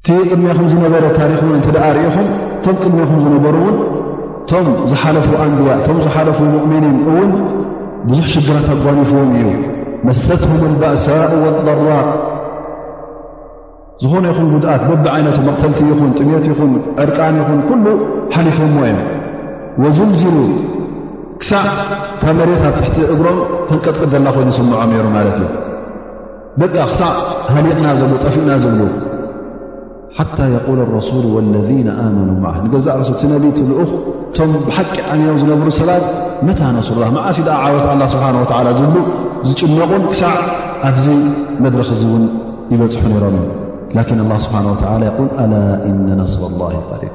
A: እቲ ቅድሜኹም ዝነበረ ታሪክ ውን እተ ርእኹም እቶም ቅድሜኹም ዝነበሩ እውን እቶም ዝሓለፉ ኣንድያ እቶም ዝሓለፉ ሙእሚኒን እውን ብዙሕ ሽግራት ኣጓኒፍዎም እዩ መሰትሁም ኣልባእሳኡ ወኣራ ዝኾነ ይኹን ጉድኣት በቢ ዓይነቱ መቕተልቲ ይኹን ጥሜት ይኹን ዕርቃን ይኹን ኩሉ ሓሊፎሞ እዮም ወዙልዚሉ ክሳዕ ካብ መሬት ኣብ ትሕቲ እግሮም ተንቀጥቅደላ ኮይኑ ዝስምዖም ነሩ ማለት እዩ በቃ ክሳዕ ሃሊቕና ዝብሉ ጠፊእና ዝብሉ ሓታ የቁል ረሱሉ ወለذነ ኣመኑ ማ ንገዛእ ርሱ እቲ ነቢ እቲ ልኡኽ እቶም ብሓቂ ኣሚኖም ዝነብሩ ሰባት መታ ነስሩላ መዓሲ ኣ ዓወት ኣላ ስብሓን ወላ ዝብሉ ዝጭነቑን ክሳዕ ኣብዚ መድረኽ እዚ እውን ይበፅሑ ነይሮም እዮም ላኪን ኣላ ስብሓን ወላ የል ኣላ እነ ነስር ላ ሪብ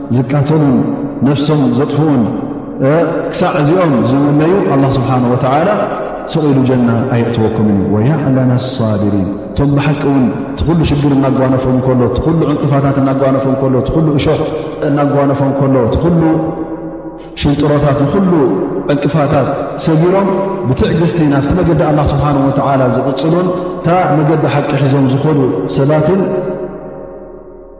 A: ዝቃተሉን ነፍሶም ዘጥፍኡን ክሳዕ እዚኦም ዝምነዩ ኣላ ስብሓን ወተዓላ ስቕ ኢሉ ጀና ኣየእትወኩም እዩ ወያዕለመ ኣሳቢሪን እቶም ብሓቂ እውን እቲ ኹሉ ሽግር እናጓነፎም ከሎ እቲ ኹሉ ዕንቅፋታት እናጓነፎም ከሎ እቲ ኹሉ እሾ እናጓነፎም ከሎ እቲ ኹሉ ሽንጥሮታት ንኹሉ ዕንቅፋታት ሰጊሮም ብትዕግስቲ ናብቲ መገዲ ኣላ ስብሓን ወተዓላ ዝቕፅሉን እታ መገዲ ሓቂ ሒዞም ዝኾኑ ሰባትን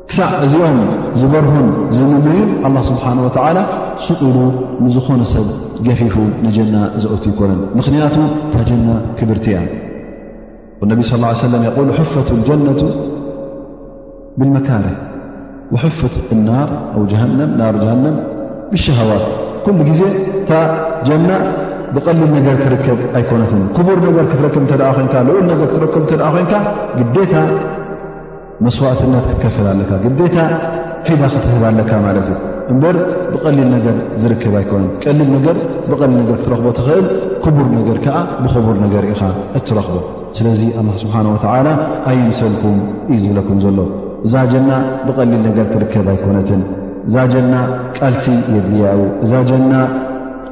A: ክሳዕ እዚኦም ዝበርሁን ዝንመዩን ኣላ ስብሓን ወተዓላ ሱቕ ኢሉ ንዝኾነ ሰብ ገፊፉ ንጀና ዘእቱ ኣይኮነን ምኽንያቱ እታ ጀና ክብርቲ እያ ነቢ ስ ሰለም የቁሉ ሕፈት ልጀነቱ ብልመካርህ ወሕፍት እናር ኣ ጀሃንም ናር ጀሃንም ብሸሃዋት ኩሉ ግዜ እታ ጀና ብቐሊል ነገር ትርከብ ኣይኮነትን ክቡር ነገር ክትረክብ እተ ኮይንካ ልኡል ነገር ክትረክብ እተ ኮይንካ ግዴታ መስዋእትነት ክትከፍል ኣለካ ግዴታ ፊዳ ክትህብ ኣለካ ማለት እዩ እምበር ብቀሊል ነገር ዝርከብ ኣይኮነን ቀሊል ነገር ብቀሊል ነገር ክትረኽቦ ትኽእል ክቡር ነገር ከዓ ብክቡር ነገር ኢኻ እትረኽቦ ስለዚ ኣላ ስብሓን ወተላ ኣይምሰልኩም እዩ ዝብለኩም ዘሎ እዛ ጀና ብቀሊል ነገር ትርከብ ኣይኮነትን እዛ ጀና ቃልሲ የድልያ እዩ እዛ ጀና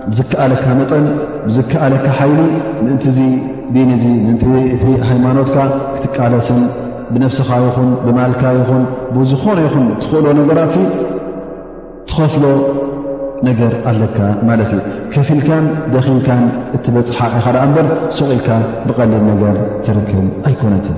A: ብዝከኣለካ መጠን ብዝከኣለካ ሓይሊ ምእንቲ እዚ ዲን እዚ ምእንቲ እቲ ሃይማኖትካ ክትቃለስን ብነፍስኻ ይኹን ብማልካ ይኹን ብዝኾነ ይኹን ትኽእሎ ነገራት ትኸፍሎ ነገር ኣለካ ማለት እዩ ከፊልካን ደኺልካን እትበፅሓ ኢኻ ዳኣ እምበር ሱቕ ኢልካ ብቐሊል ነገር ትርክብ ኣይኮነትን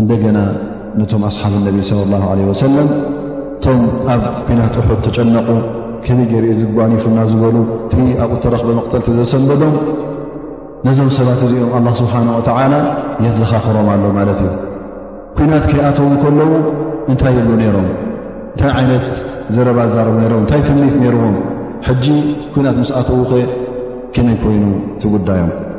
A: እንደገና ነቶም ኣስሓብ ነቢ ለ ላ ለ ወሰለም እቶም ኣብ ኩናት እሑድ ተጨነቑ ከመይ ገይር እዚ ጓኒፉና ዝበሉ እቲ ኣብኡ ተረኽበ መቕተልቲ ዘሰንበዶም ነዞም ሰባት እዚኦም ኣላ ስብሓን ወተዓላ የዘኻኽሮም ኣሎ ማለት እዩ ኩናት ከይኣተው ከለዉ እንታይ የብሉ ነይሮም እንታይ ዓይነት ዘረባ ዛረቡ ነሮም እንታይ ትምኒት ነይርዎም ሕጂ ኩናት ምስ ኣተዉኸ ከመይ ኮይኑ ትጉዳዮም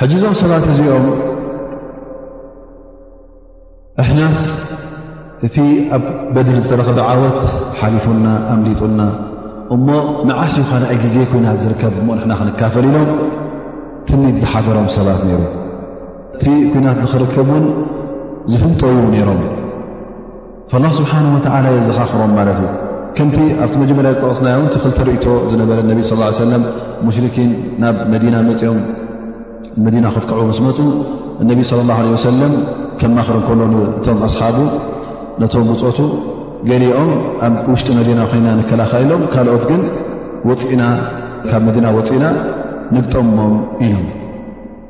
A: ሕጂ እዞም ሰባት እዚኦም እሕናስ እቲ ኣብ በድሪ ዝተረኽበ ዓወት ሓሊፉና ኣምሊጡና እሞ መዓስ እዩ ኻልኣ ግዜ ኮይና ዝርከብ እሞ ንሕና ክንካፈል ኢሎም ትኒት ዝሓደሮም ሰባት ነይሩ እቲ ኩናት ንክርከብ እውን ዝፍንጠዩ ነይሮም ላ ስብሓን ወተላ የዘኻኽሮም ማለት እዩ ከምቲ ኣብቲ መጀመርያ ዝጠቕስናዮ ን ክልተ ርእቶ ዝነበረ ነቢ ስ ሰለም ሙሽርኪን ናብ መዲና መፅኦም መዲና ክትክዑ ምስ መፁ እነቢ ስለ ላ ለ ወሰለም ከማኽር ከሎ እቶም ኣስሓቡ ነቶም ብፆቱ ገሊኦም ኣብ ውሽጢ መዲና ኮይና ንከላኸ ኢሎም ካልኦት ግን ወፅእና ካብ መዲና ወፅእና ንግጠሞም ኢሎም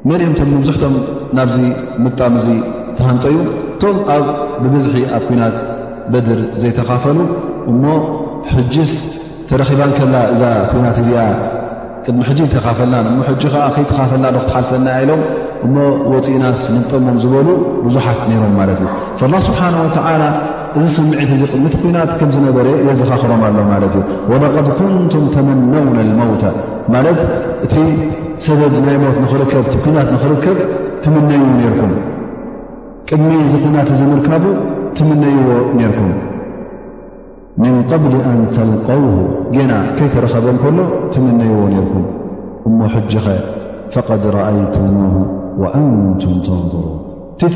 A: መን እዮም ቶም መብዝሕቶም ናብዚ ምጣም እዚ ተሃንጠዩ እቶም ኣብ ብብዝሒ ኣብ ኩናት በድር ዘይተኻፈሉ እሞ ሕጅስ ተረኺባን ከላ እዛ ኩናት እዚኣ ቅድሚ ሕጂ ተኻፈልናን እሞ ሕጂ ከዓ ከይተኻፈልና ዶ ክትሓልፈና ኢሎም እሞ ወፂእናስ ንጠሞም ዝበሉ ብዙሓት ነይሮም ማለት እዩ ላ ስብሓን ወተላ እዚ ስምዒት እዚ ቅድሚቲ ኩናት ከም ዝነበረ የዘኻኽሮም ኣሎ ማለት እዩ ወለቐድ ኩንቱም ተመነውና ልመውታ ማለት እቲ ሰበብ ናይ ሞት ንኽርከብ እቲ ኩናት ንኽርከብ ትምነዩ ነርኩም ቅድሚ እዚ ኩናት እዚ ምርካቡ ትምነይዎ ነርኩም ምን قብሊ ኣን ተልቀው ጌና ከይተረኸበ ከሎ ትምነይዎ ነርኩም እሞ ሕጂኸ ፈቐድ ረኣይቱሙሁ ወኣንቱም ተንظሩ እቲ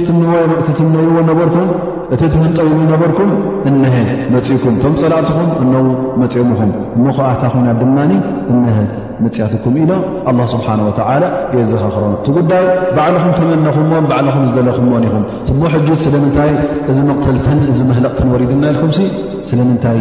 A: ትትምነይዎ ነበርኩም እቲ ትህንጠይዎ ነበርኩም እነሀ መፅእኩም እቶም ፀላእትኹም እነ መፅኦምኹም እሞ ከኣ እታ ኹና ድማ እነሀ መፅያትኩም ኢሎ ኣላ ስብሓን ወተላ የዘኻኽሮ እቲ ጉዳይ ባዕልኹም ተመነኹምዎን ባዕልኹም ዝደለኹምዎን ኢኹም እሞ ሕጂ ስለምንታይ እዚ መቕተልትን እዚ መህለቕትን ወሪድና ኢልኩም ስለምንታይ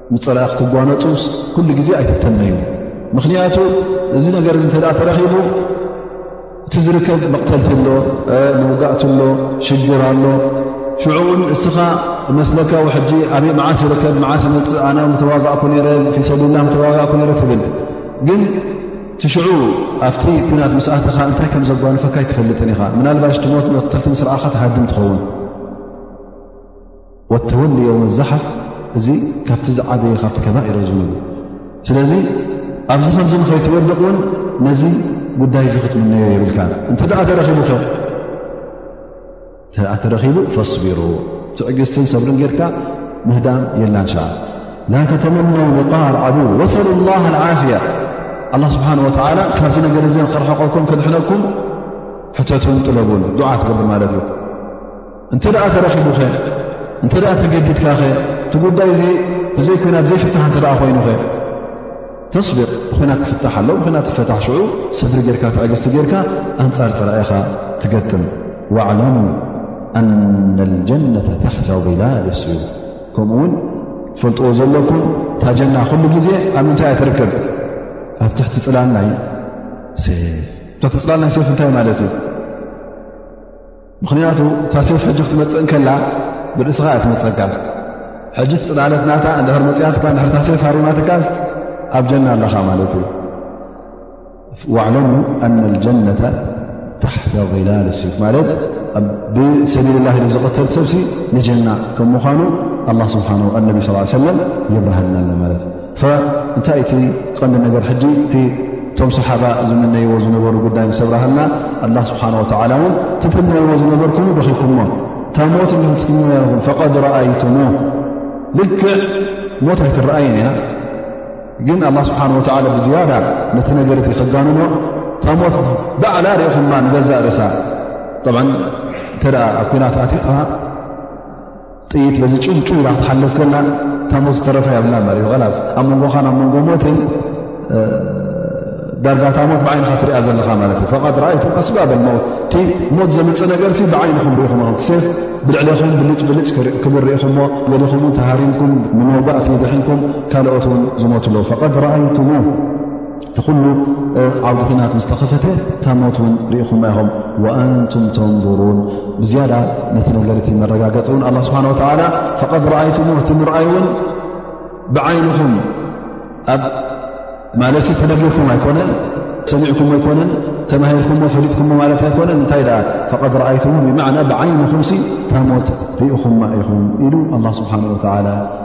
A: ንፀላኢ ክትጓነፁስ ኩሉ ግዜ ኣይትተነዩ ምኽንያቱ እዚ ነገር እዚ እንተኣ ተረኺቡ እቲ ዝርከብ መቕተልቲ ኣሎ መውጋእቲ ኣሎ ሽግር ኣሎ ሽዑ እውን እስኻ መስለካ ሕጂ ኣብ መዓት ይርከብ መዓት ይመፅእ ኣነ ተዋጋእኩ ነረ ፊሰብላ ተዋጋእኩ ነረ ትብል ግን እቲ ሽዑ ኣብቲ ኩናት ምስኣትኻ እንታይ ከም ዘጓንፈካ ኣይትፈልጥን ኢኻ ምናልባሽ ትሞት መቕተልቲ ምስርኣኻ ትሃድም ትኸውን ወተወሊ ዮውመ ዛሓፍ እዚ ካብቲ ዝዓበየ ካብቲ ከባኢሮ ዝብሉ ስለዚ ኣብዚ ከምዚ ንኸይትወድቕ እውን ነዚ ጉዳይ እዚ ክትምነዮ የብልካ እንተ ተረኺቡ ኸ እተ ተረኺቡ ፈስቢሩ ትዕግስትን ሰብርን ጌርካ ምህዳም የላን ሸዓ ላተተመነው ሊቃር ዓዱ ወሰሉ ላ ዓፍያ ኣላ ስብሓን ወተላ ካብዚ ነገር እዘን ክርሐቀኩም ክድሕነኩም ሕተትን ጥለቡን ዱዓ ትገብር ማለት እዩ እንተ ተረኪቡኸ እንተ ተገዲድካኸ እቲ ጉዳይ እዚ ብዘይ ኮናት ዘይፍታሕ እተ ኮይኑኸ ተስቢቅ ብኮናት ክፍታሕ ኣለ ኮናት ትፈታሕ ሽዑ ሰድሪ ጌርካ ትዕግዝቲ ጌርካ ኣንፃር ጥራኢኻ ትገጥም ዋዕላሙ ኣነ ልጀነ ታሕተ ላል ስዩ ከምኡ ውን ትፈልጥዎ ዘለኩም ታጀና ኩሉ ግዜ ኣብ ምንታይ እያ ትርከብ ኣብ ትሕቲ ፅላናይ ትሕቲ ፅላናይ ሰፍ እንታይ ማለት እዩ ምኽንያቱ እታ ሴፍ ሕጂ ክትመፅእ ከላ ብርእስኻ እያ ትመፀጋ ሕጂ ትፅላለት ናታ እንድሕር መፅያትካ ንሕርታ ሴፍ ሃሪማትካ ኣብ ጀና ኣለኻ ማለት እዩ ዋዕለሙ ኣነ ልጀነተ ታሕተ ላል ሴፍ ማለት ብሰቢል ላ ኢ ዝቕተል ሰብሲ ንጀና ከም ምዃኑ ኣላ ስብሓ ኣነቢ ስ ሰለም የብርሃልና ኣሎ ማለት እዩ እንታይ እቲ ቐንዲ ነገር ሕጂ እቲ እቶም ሰሓባ ዝምነይዎ ዝነበሩ ጉዳይ ምስ ኣብራሃና ኣላ ስብሓን ወተላ እውን ትትምነይዎ ዝነበርኩም ረኺብኩሞ እታ ሞት ኹም ትትምኩም ፈቐድ ረኣይትሞ ልክዕ ሞት ኣይትረኣይን እያ ግን ኣላ ስብሓን ወተላ ብዝያዳ ነቲ ነገር እቲ ከጋንኖ እታ ሞት ባዕላ ርእኹማ ንገዛእ ርእሳ እተ ኣብ ኩናት ኣትኻ ጥይት በዚ ጭውጩ ኢላ ክትሓልፍ ከላ እታ ሞት ዝተረፈ የብላ ማለት እዩ ላስ ኣብ መንጎኻን ኣብ መንጎ ሞትን ዳርጋታ ሞት ብዓይንኻ ትሪኣ ዘለኻ ማለት እዩ ፈቓድ ረኣይቱ ኣስባበ ሞት እቲ ሞት ዘምፅ ነገር ብዓይንኹም ርኢኹም ሴፍ ብልዕሌኹም ብልጭ ብልጭ ክብል ርኢኹምሞ ገሊኹም ውን ተሃሪምኩም ንመውጋእቲ ድሒንኩም ካልኦት ውን ዝሞት ኣለዉ ፈቐድ ረኣይቱሙ እቲ ኩሉ ዓውዲ ኩናት ምስ ተኸፈተ እታ ሞት እውን ርኢኹማ ኢኹም ወኣንቱም ተንظሩን ብዝያዳ ነቲ ነገር እቲ መረጋገፂ እውን ኣላ ስብሓን ወተላ ፈቐድ ረኣይቱም እቲ ምርኣይ እውን ብዓይንኹም ኣብ ማለት ሲ ተነጊርኩም ኣይኮነን ሰሚዕኩም ኣይኮነን ተማሂርኩሞ ፈሊጥኩሞ ማለት ኣይኮነን እንታይ ደኣ ፈቐድ ረኣይቱም ብማዕና ብዓይንኹም ሲ እታ ሞት ርኢኹማ ኢኹም ኢሉ ኣላ ስብሓን ወተላ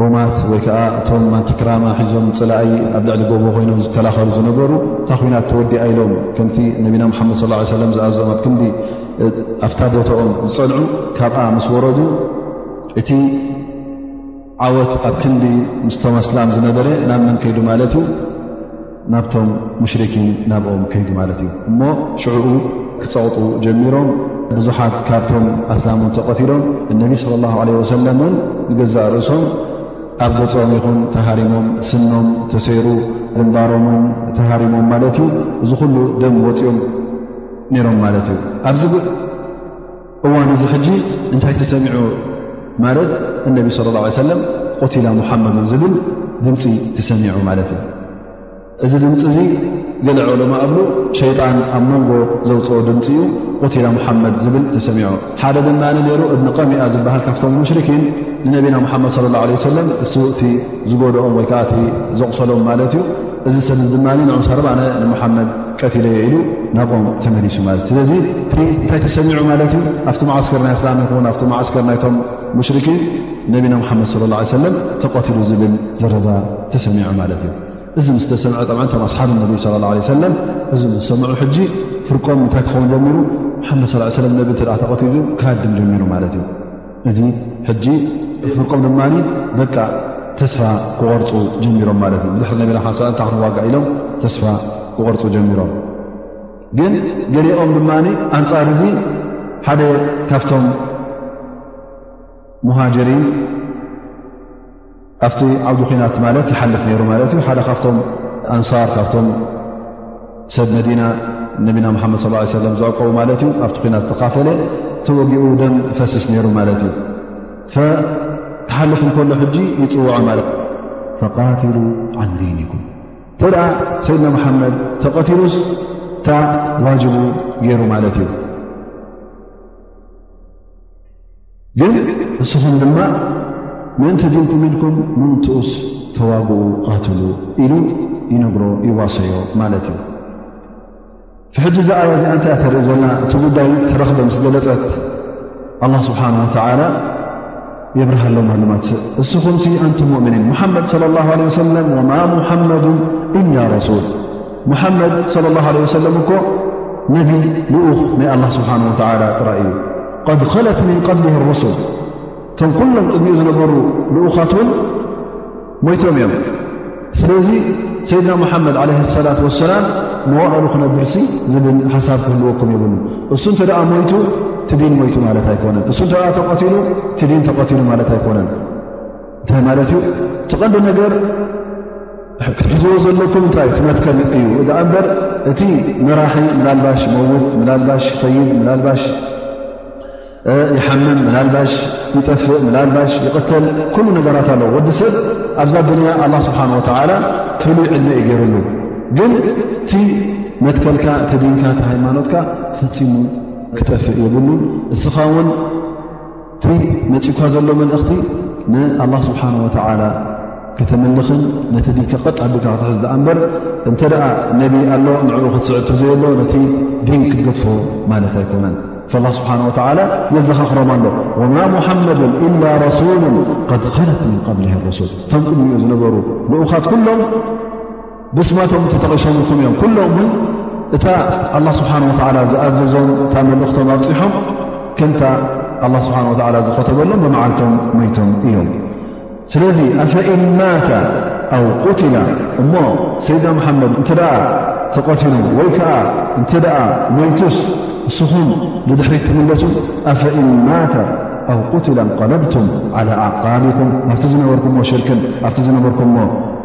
A: ሮማት ወይ ከዓ እቶም ማንቲክራማ ሒዞም ፅላኢ ኣብ ልዕሊ ጎቦ ኮይኖም ዝከላኸሉ ዝነበሩ እታ ኩናት ተወዲኣ ኢሎም ከምቲ ነቢና ሓመድ ስ ሰለም ዝኣዞም ኣብ ክንዲ ኣፍታ ቦታኦም ዝፀንዑ ካብኣ ምስ ወረዱ እቲ ዓወት ኣብ ክንዲ ምስተመስላም ዝነበረ ናብ መን ከይዱ ማለት እዩ ናብቶም ሙሽርኪን ናብኦም ከይዱ ማለት እዩ እሞ ሽዕኡ ክፀቕጡ ጀሚሮም ብዙሓት ካብቶም ኣስላም ን ተቐቲሎም እነቢ ስለ ላ ለ ወሰለም ን ንገዛእ ርእሶም ኣብ ገፆም ይኹን ተሃሪሞም ስኖም ተሰይሩ ግንባሮም ን ተሃሪሞም ማለት እዩ እዚ ኩሉ ደም ወፂኦም ነይሮም ማለት እዩ እዋን እዚ ሕጂ እንታይ ተሰሚዑ ማለት እነቢ ስለ ላ ሰለም ቁትላ ሙሓመድ ዝብል ድምፂ ተሰሚዑ ማለት እዩ እዚ ድምፂ እዚ ገለ ዑለማ እብሉ ሸይጣን ኣብ መንጎ ዘውፅኦ ድምፂ እዩ ቁትላ ሙሓመድ ዝብል ተሰሚዑ ሓደ ድማ ነይሩ እብኒ ቀሚኣ ዝበሃል ካብቶም ሙሽርኪን ንነቢና ሙሓመድ ስለ ላ ለ ሰለም እሱ እቲ ዝጎድኦም ወይከዓ እቲ ዘቑሰሎም ማለት እዩ እዚ ሰብ ድማ ንዑ ሰርባነ ንሙሓመድ ቀትለዮ ኢሉ ናብኦም ተመሊሱ ማለት ስለዚ እቲ እንታይ ተሰሚዑ ማለት እዩ ኣብቲ መዓስከር ናይ እስላም ይኹን ኣብቲ መዓስከር ናይቶም ሙሽርኪን ነቢና ሓመድ ስለ ላ ሰለም ተቐትሉ ዝብል ዘረባ ተሰሚዑ ማለት እዩ እዚ ምስ ተሰምዐ ጠ ቶም ኣስሓብ ነቢ ለ ላ ሰለም እዚ ምስ ሰምዑ ሕጂ ፍርቆም እንታይ ክኸውን ጀሚሩ ሓመድ ስ ሰለም ነቢ እተ ተቐትሉ ካድም ጀሚሩ ማለት እዩ እዚ ሕጂ ፍርቆም ድማ በቃ ተስፋ ክቆርፁ ጀሚሮም ማለት እዩ ብድሕሪ ነቢና ሓ ሰለ እንታይ ክንዋጋዕ ኢሎም ተስፋ ክቆርፁ ጀሚሮም ግን ገሊኦም ድማ ኣንፃር እዚ ሓደ ካብቶም ሙሃጀሪን ኣብቲ ዓውዲ ኩናት ማለት ይሓልፍ ነይሩ ማለት እዩ ሓደ ካብቶም ኣንሳር ካብቶም ሰብ መዲና ነቢና ሓመድ ስ ሰለም ዘዕቀቡ ማለት እዩ ኣብቲ ኩናት ተካፈለ ተወጊኡ ደም ፈስስ ነይሩ ማለት እዩ ክሓልፍ እንከሎ ሕጂ ይፅውዖ ማለት ፈቃትሉ ዓን ዲኒኩም እተ ሰይድና መሓመድ ተቐትሉስ እታ ዋጅቡ ገይሩ ማለት እዩ ግን ንስኹም ድማ ምእንቲ ዲንኩም ኢልኩም ምእንትኡስ ተዋግኡ ቓትሉ ኢሉ ይነግሮ ይዋሰዮ ማለት እዩ ሕጂ እዛ ኣያ እዚኣ እንታይ ተርኢ ዘና እቲ ጉዳይ ተረኽበ ምስ ገለፀት ኣላ ስብሓን ወተላ የብርሃሎም ኣሉማት እስኹም ኣንቱም ሙእምኒን ሙሓመድ ለ ላ ለ ወሰለም ወማ ሙሓመዱን እላ ረሱል ሙሓመድ صለ ላه ለ ወሰለም እኮ ነቢ ልኡኽ ናይ ኣላ ስብሓን ወተላ ጥራይ እዩ ቐድ ኸለት ምን ቀብሊ ሩሱል እቶም ኩሎም ቅድሚኡ ዝነበሩ ልኡኻት ውን ሞይቶም እዮም ስለዚ ሰይድና ሙሓመድ ዓለ ሰላት ወሰላም መዋእሉ ክነብርሲ ዝብል ሓሳብ ክህልወኩም የብሉ እሱ እንተ ደኣ ሞይቱ ትዲን ሞይቱ ማለት ኣይኮነን እሱ እንተ ተቐትሉ ትዲን ተቐትሉ ማለት ኣይኮነን እንታይ ማለት እዩ ትቐንዲ ነገር ክትሕዝዎ ዘለኩም እንታይ እ ትመትከል እዩ እኣ እምበር እቲ መራሒ ምናልባሽ መውት ምናልባሽ ይኸይድ ምናልባሽ ይሓምም ምናልባሽ ይጠፍእ ምናልባሽ ይቕተል ኩሉ ነገራት ኣለዎ ወዲ ሰብ ኣብዛ ድንያ ኣላ ስብሓን ወተዓላ ፍሉይ ዕድመ እዩ ገይሩሉ ግን እቲ መትከልካ እቲ ድንካ እቲ ሃይማኖትካ ፈፂሙ ክጠፍእ የብሉን እስኻ ውን እቲ መፂእኳ ዘሎ መልእኽቲ ንኣላ ስብሓን ወተዓላ ከተምልኽን ነቲ ዲን ከቐጥ ኣቢልካ ክትሕዝ ድኣ እምበር እንተ ደኣ ነቢ ኣሎ ንዕኡ ክትስዕብ ተዘየሎ ነቲ ዲን ክትገድፎ ማለት ኣይኮነን ላ ስብሓን ወተዓላ የዘኻኽሮም ኣሎ ወማ ሙሓመድን ኢላ ረሱሉን ቐድ ኸለት ምን ቐብሊሃ ረሱል እቶም ቅድሚኡ ዝነበሩ ልኡኻት ኩሎም ብስማቶም ተጠቒሶም ኹም እዮም ኩሎም ውን እታ ኣላ ስብሓን ወላ ዝኣዘዞም እታ መልእኽቶም ኣብፂሖም ከምታ ኣላ ስብሓን ወላ ዝኸተበሎም ብመዓልቶም መይቶም እዮም ስለዚ ኣፈኢን ማታ ኣው ቁትላ እሞ ሰይድና መሓመድ እንተ ደኣ ተቐትሉ ወይ ከዓ እንተ ደኣ መይቱስ እስኹም ንድሕሪት ትምለሱ ኣፈኢን ማታ ኣው ቁትላ እንቀለብቱም ዓላ ኣዕቃቢኩም ኣብቲ ዝነበርኩምዎ ሽርክን ኣብቲ ዝነበርኩምዎ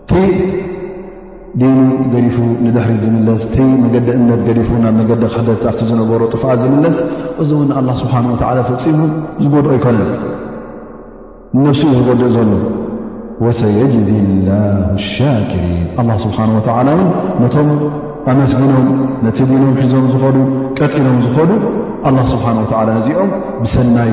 A: እቲ ዲኑ ገዲፉ ንድሕሪት ዝምለስ እቲ መገዲ እምነት ገዲፉ ናብ መገዲ ክሕደት ኣብቲ ዝነበሮ ጥፍኣት ዝምለስ እዚ እውን ኣላ ስብሓን ወተዓላ ፈፂሙ ዝጎድኦ ኣይኮነን ንነብሲ ዩ ዝጎድእ ዘሎ ወሰየጅዚ ላሁ ሻኪሪን ኣላ ስብሓን ወተዓላ እውን ነቶም ኣመስግኖም ነቲ ዲኖም ሒዞም ዝኸዱ ቀጢሎም ዝኸዱ ኣላ ስብሓን ወተዓላ እዚኦም ብሰናይ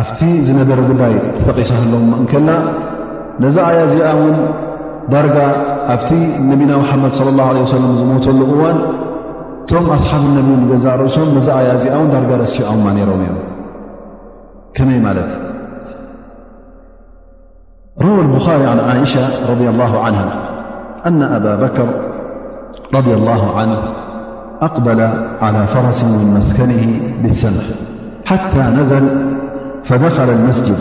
A: ኣብቲ ዝነበረ ጉዳይ ተጠቒሳህሎም እንከላ ነዛ ኣያ እዚኣ እውን ዳርጋ ኣብቲ ነቢና መሓመድ ለ ላ ለ ሰለም ዝሞተሉ እዋን እቶም ኣስሓብ ነቢ ንገዛእ ርእሶም ነዛ ኣያ እዚኣ ውን ዳርጋ ረሲዖማ ነይሮም እዮም ከመይ ማለት روى البخاري عن عائشة- رضي الله عنها أن أبا بكر - رضي الله عنه أقبل على فرس من مسكنه بالسنف حتى نزل فدخل المسجد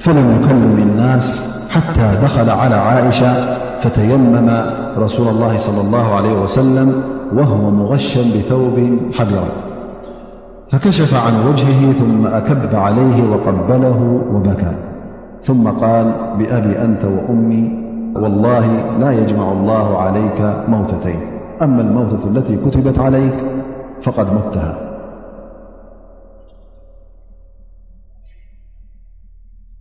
A: فلم يكلم الناس حتى دخل على عائشة فتيمم رسول الله صلى الله عليه وسلم وهو مغشى بثوب حبرا فكشف عن وجهه ثم أكب عليه وقبله وبكى ثم قال بأبي أنت وأمي والله لا يجمع الله عليك موتتيك أما الموتة التي كتبت عليك فقد متها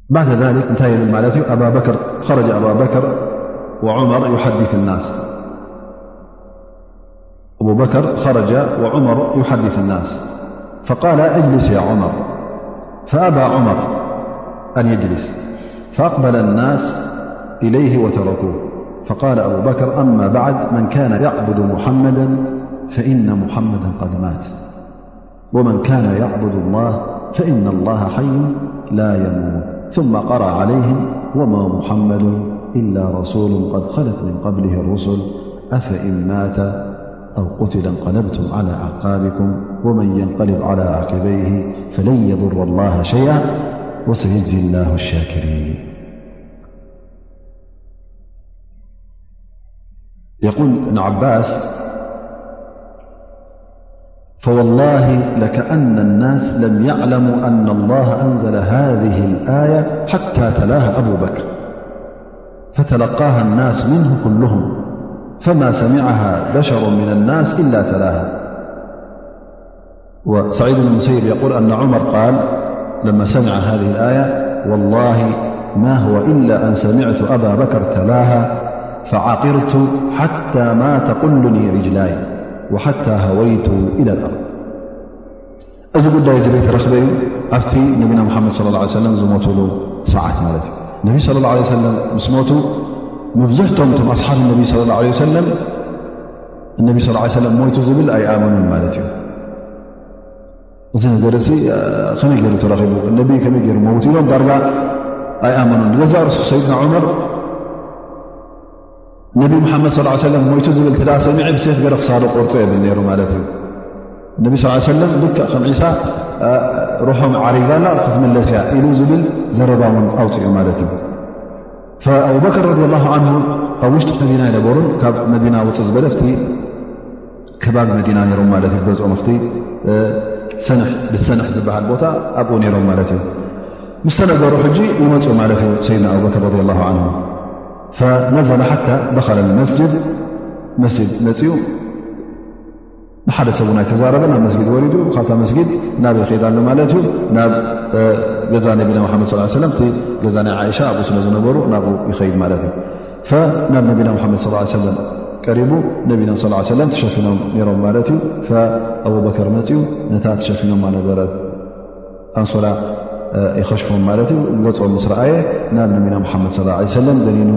A: بعد ذلك أنته لمال أ برأبو بكر خرج وعمر يحدث الناس فقال يجلس يا عمر فأبى عمر أن يجلس فأقبل الناس إليه وتركوه فقال أبو بكر أما بعد من كان يعبد محمدا فإن محمدا قد مات ومن كان يعبد الله فإن الله حي لا يمنو ثم قرأ عليهم وما محمد إلا رسول قد خلت من قبله الرسل أفإن مات أو قتل انقلبتم على أعقابكم ومن ينقلب على عقبيه فلن يضر الله شيئا وسيجزي الله الشاكرين يقول بن عباس فوالله لكأن الناس لم يعلموا أن الله أنزل هذه الآية حتى تلاها أبو بكر فتلقاها الناس منه كلهم فما سمعها بشر من الناس إلا تلاها وسعيد بن مسيب يقول أن عمر قال لما سمع هذه الآية والله ما هو إلا أن سمعت أبا بكر تلاه فعقرت حتى ما تقلني رجلي ሓታ ሃወይቱ ኢለ ኣር እዚ ጉዳይ እዚ ቤት ረክበ እዩ ኣብቲ ነቢና ሓመድ صለ ه ሰለም ዝሞትሉ ሰዓት ማለት እዩ ነቢ ስለ ላه ለ ሰለም ምስ ሞቱ መብዝሕቶም እቶም ኣስሓብ ነቢ ስለ ላ ለ ሰለም እነቢ ስ ሰለም ሞይቱ ዝብል ኣይኣመኑን ማለት እዩ እዚ ነገር እዚ ከመይ ገይሩ ተረኺቡ እነቢ ከመይ ገይሩ መውት ኢሎም ዳርጋ ኣይኣመኑን ገዛ ርሱ ሰይድና ዑመር ነቢ ሙሓመድ ስ ሰለም ሞይቱ ዝብል እተ ሰሚዐ ብሴፍ ገረ ክሳዶ ቆርፀ የብል ነይሩ ማለት እዩ እነቢ ስ ሰለም ልክዕ ከም ዒሳ ርሖም ዓሪጋላ ክትምለስ እያ ኢሉ ዝብል ዘረባ ውን ኣውፅኡ ማለት እዩ ኣብበከር ረድ ላ ዓንሁ ኣብ ውሽጢ መዲና ይነበሩን ካብ መዲና ውፅእ ዝበለ ፍቲ ከባቢ መዲና ነሮም ማለት እዩ ገዝኦም ፍቲ ሰንሕ ብሰንሕ ዝበሃል ቦታ ኣብኡ ነይሮም ማለት እዩ ምስተነገሩ ሕጂ ይመፁ ማለት እዩ ሰይድና ኣብበከር ረድ ላ ዓንሁ ፈነዘለ ሓታ ደኸለ መስጅድ መስጅድ መፅኡ ንሓደ ሰብ ን ኣይተዛረበ ናብ መስጊድ ወሪዱ ካብታ መስጊድ ናብ ይክዳ ኣሎ ማለት እዩ ናብ ገዛ ነቢና ሓመድ ስ ሰለም እ ገዛ ናይ ዓይሻ ኣብኡ ስለ ዝነበሩ ናብኡ ይኸይድ ማለት እዩ ፈናብ ነቢና ሓመድ ሰለም ቀሪቡ ነቢና ስ ሰለም ተሸፊኖም ነሮም ማለት እዩ ፈኣቡበከር መፅኡ ነታ ተሸፊኖማ ነበረት ኣንሶላ ይኸሽፎም ማለት እዩ ገፆም ምስ ረኣየ ናብ ነቢና ሙሓመድ ስ ለ ሰለም ደኒኑ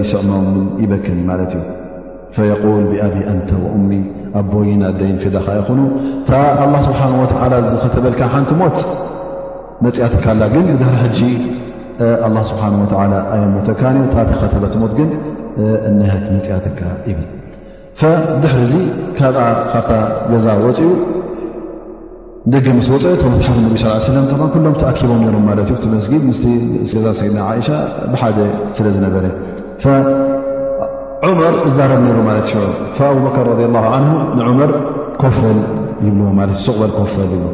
A: ይስዕሞም ይበክን ማለት እዩ ፈየቁል ብኣቢ ኣንተ ወእሚ ኣቦይን ኣደይን ፊዳኻ ይኹኑ እታ ኣላ ስብሓን ወተዓላ ዝኸተበልካ ሓንቲ ሞት መፅኣትካላ ግን ብድሕሪ ሕጂ ኣላ ስብሓን ወተዓላ ኣየሞተካን እዩ እታ ተኸተበት ሞት ግን እነሀት መፅኣትካ ይብል ድሕሪ እዚ ካብኣ ካብታ ገዛ ወፅኡ ደገ ምስ ወፀ ተመትሓፍ ነቢ ስ ሰለም ተ ኩሎም ተኣኪቦም ነይሮም ማለት እዩ ትመስጊድ ምስ ገዛ ሰይድና ዓይሻ ብሓደ ስለ ዝነበረ ዑመር እዛረብ ነይሩ ማለት ሽ ኣብበከር ረ ላ ን ንዑመር ኮፈል ይብልዎ ማለት እዩ ሱቕበል ኮፈል ይብ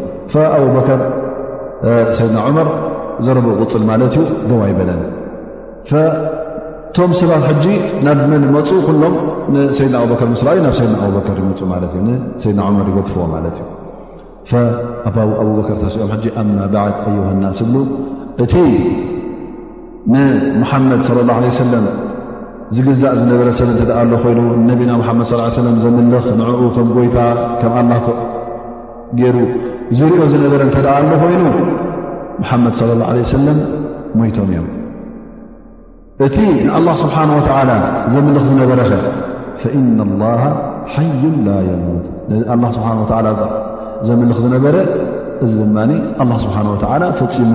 A: ኣብበከር ሰይድና ዑመር ዘረብኡ ቅፅል ማለት እዩ ደዋ ይበለን እቶም ሰባት ሕጂ ናብ መን ይመፁ ኩሎም ንሰይድና ኣበከር ምስ ዩ ናብ ሰይድና ኣበከር ይመፁ ማለት እዩ ንሰይድና ዑመር ይገድፍዎ ማለት እዩ ኣባ ኣቡበከር ተሲኦም ሕጂ ኣማ ባዓድ ኣዮሃናስ ዝብሉ እቲ ንሙሓመድ ስለ ላ ለ ሰለም ዝግዛእ ዝነበረ ሰብ እንተ ኣ ሎ ኮይኑ ንነቢና ሓመድ ስ ሰለም ዘምልኽ ንዕኡ ከም ጎይታ ከም ኣላ ገይሩ ዝሪኦ ዝነበረ እንተ ኣሎ ኮይኑ መሓመድ ስለ ላ ለ ሰለም ሞይቶም እዮም እቲ ንኣላ ስብሓን ወተላ ዘምልኽ ዝነበረኸ ፈኢና ላ ሓዩን ላ የሙት ንኣላ ስብሓ ወላ ዘምልኽ ዝነበረ እዚ ድማ ኣላ ስብሓን ወተላ ፈፂሙ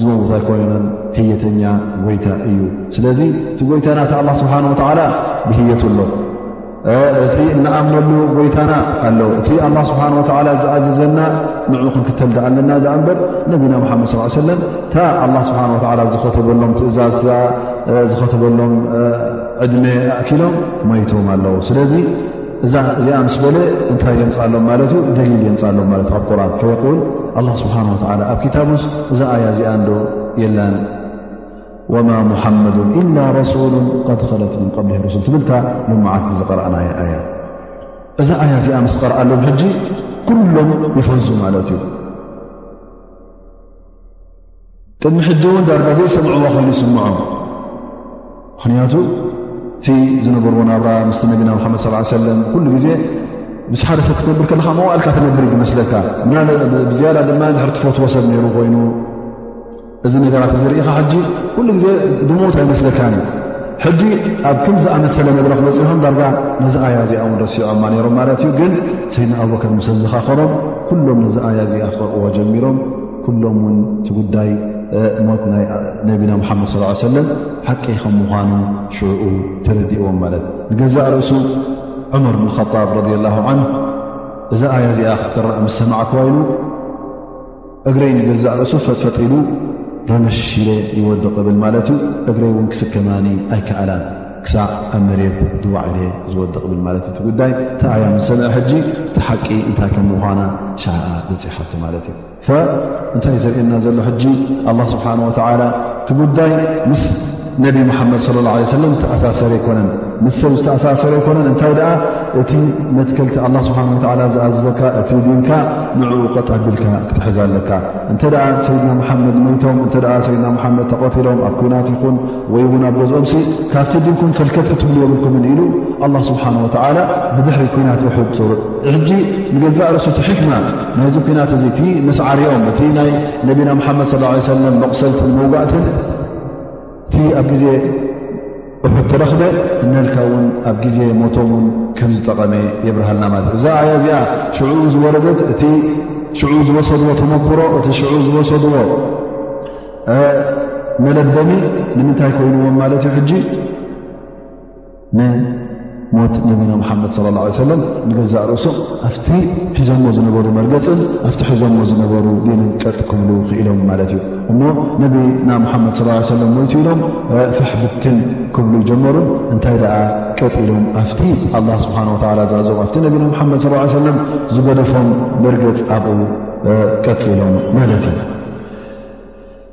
A: ዝመውት ኣይኮይነን ህየተኛ ጎይታ እዩ ስለዚ እቲ ጎይታናቲ ኣላ ስብሓን ወተላ ብህየቱ ኣሎ እቲ እንኣምነሉ ጎይታና ኣሎ እቲ ኣላ ስብሓን ወተላ ዝኣዘዘና ንዑ ክንክተልደ ኣለና ኣ እምበር ነቢና ሓመድ ስ ሰለም እታ ኣላ ስብሓን ወላ ዝኸተበሎም ትእዛዝ ዝኸተበሎም ዕድመ ኣእኪሎም መይቶም ኣለዉ ስለዚ እዛ እዚኣ ምስ በለ እንታይ የምፃሎም ማለት እዩ ደሊል የምፃሎም ማለት ካብ ቁርን ፈየል ኣላ ስብሓን ወላ ኣብ ክታቡስ እዛ ኣያ እዚኣ እንዶ የላን ወማ ሙሓመዱ ኢላ ረሱሉ ቐድ ኸለት ምን ቀብሊ ሩሱል ትብልታ ልሙዓት ዝቐረእና ኣያ እዛ ኣያ እዚኣ ምስ ቐርኣሎም ሕጂ ኩሎም ይፈዙ ማለት እዩ ቅድሚ ሕጂ እውን ዳርጋ ዘይሰምዕዎ ኮይኑ ይስምዖም ምኽንያቱ እቲ ዝነበርዎ ናብራ ምስቲ ነቢና ሓመድ ስ ሰለም ኩሉ ግዜ ምስ ሓደ ሰብ ክትነብር ከለኻ መዋእልካ ትነብር ዝመስለካ ብዝያዳ ድማ ድሕር ትፈትዎ ሰብ ነይሩ ኮይኑ እዚ ነገራት እዚ ርኢኻ ሕጂ ኩሉ ግዜ ድሞት ኣይመስለካን እዩ ሕጂ ኣብ ክም ዝኣመሰለ መድረኽ በፂሖም ዳርጋ ነዚ ኣያ እዚኣ ውን ረሲዖማ ነይሮም ማለት እዩ ግን ሰይድና ኣብበከር ምስ ዘዘኻኸሮም ኩሎም ነዚ ኣያ እዚኣ ክኸርቅዎ ጀሚሮም ኩሎም ውን እቲ ጉዳይ ሞት ናይ ነቢና ሙሓመድ ስ ሰለም ሓቂ ከም ምዃኑ ሽዑኡ ተረዲእዎም ማለት ንገዛእ ርእሱ ዑመር ብን ጣብ ረላ ዓን እዛ ኣያ እዚኣ ክትቅረእ ምስ ሰማዕክዋ ኢሉ እግረይ ንገዛእ ርእሱ ፈጥፈጥ ኢሉ ረመሽ ኢለ ይወድቕ እብል ማለት እዩ እግረይ እውን ክስከማኒ ኣይከኣላን ክሳዕ ኣብ መሬት ድዋዕ ኢለ ዝወድቕ እብል ማለት እዩ እቲ ጉዳይ ተኣያ ምሰምዐ ሕጂ እቲ ሓቂ እንታይ ከም ምዃና ሻኣ በፂሓቶ ማለት እዩ እንታይ ዘርእየና ዘሎ ሕጂ ኣላ ስብሓን ወተዓላ እቲ ጉዳይ ምስ ነቢ ሙሓመድ ለ ላ ሰለም ዝተኣሳሰረ ኣይኮነን ምስ ሰብ ዝተኣሳሰረ ኣይኮነን እንታይ ደኣ እቲ መትከልቲ ኣላ ስብሓን ወላ ዝኣዘዘካ እቲ ድንካ ንዕኡ ቀጥ ኣቢልካ ክትሕዘ ኣለካ እንተ ደኣ ሰይድና ሙሓመድ ሞይቶም እተ ሰይድና ሙሓመድ ተቐትሎም ኣብ ኩናት ይኹን ወይ እውን ኣብ ገዝኦምሲ ካብቲ ድንኩም ፈልከት ክትብሉ የብልኩምን ኢሉ ኣላ ስብሓን ወተዓላ ብድሕሪ ኩናት ውሑድ ፅሩዕ ሕጂ ንገዛእ ርእሱ እቲ ሕክማ ናይዚ ኩናት እዚ እቲ መስዓርኦም እቲ ናይ ነቢና ሙሓመድ ስ ሰለም መቕሰልትን መውጋእትን እቲ ኣብ ግዜ እሑድ ተረኽበ እነልካ እውን ኣብ ግዜ ሞቶም ውን ከም ዝጠቐመ የብርሃልና ማለት እዛ ኣያ እዚኣ ሽዑ ዝወረደት እቲ ሽዑ ዝወሰድዎ ተመክሮ እቲ ሽዑ ዝወሰድዎ መለበሚ ንምንታይ ኮይኑዎም ማለት እዩ ሕጂ ንሞት ነቢና ሙሓመድ ስለ ላ ሰለም ንገዛእ ርእሶም ኣብቲ ሒዞሞ ዝነበሩ መርገፅን ኣብቲ ሒዞሞ ዝነበሩ ዲንን ቀጥ ክብሉ ክኢሎም ማለት እዩ እሞ ነቢና ሙሓመድ ስለ ሰለም ሞይቱ ኢሎም ፍሕ ብትን ክብሉ ይጀመሩ እንታይ ደኣ ቀጥ ኢሎም ኣብቲ ኣላ ስብሓን ወላ ዝኣዞም ኣብቲ ነቢና ሓመድ ስ ሰለም ዝገደፎም መርገፅ ኣብኡ ቀጥ ኢሎም ማለት እዩ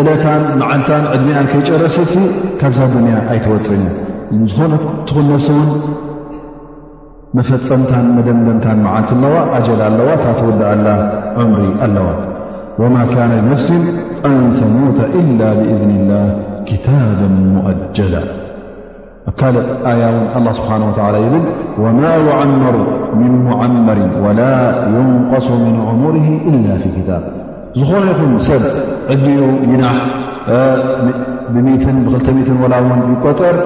A: እለታን መዓልታን ዕድሚኣን ከይጨረሰቲ ካብዛ ዱንያ ኣይትወፅን እዩ ዝኾነት ትኹን ነፍሲ እውን መፈፀምታን መደምደምታን መዓልቲ ኣለዋ ኣጀል ኣለዋ እታ ትውድኣላ ዕምሪ ኣለዋ ወማ ካነ ነፍሲ ኣንተሞተ ኢላ ብእዝኒ ላህ ክታብ ሙኣጀላ ኣብ ካልእ ኣያ ውን ኣላ ስብሓን ወላ ይብል ወማ ይዓመሩ ምን ሙዓመርን ወላ ዩንቀሱ ምን ዕሙር ኢላ ፊ ክታብ ዝኾነ ይኹን ሰብ ዕድኡ ይናሕ ብትን ብክልተትን ወላ ውን ይቆፀር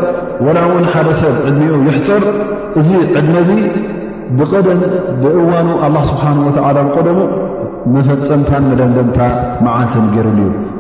A: ወላ እውን ሓደ ሰብ ዕድሚኡ ይሕፅር እዚ ዕድመ እዚ ብቀደም ብእዋኑ ኣላ ስብሓን ወላ ብቀደሙ መፈፀምታን መደምደምታ መዓልትን ገይሩሉ እዩ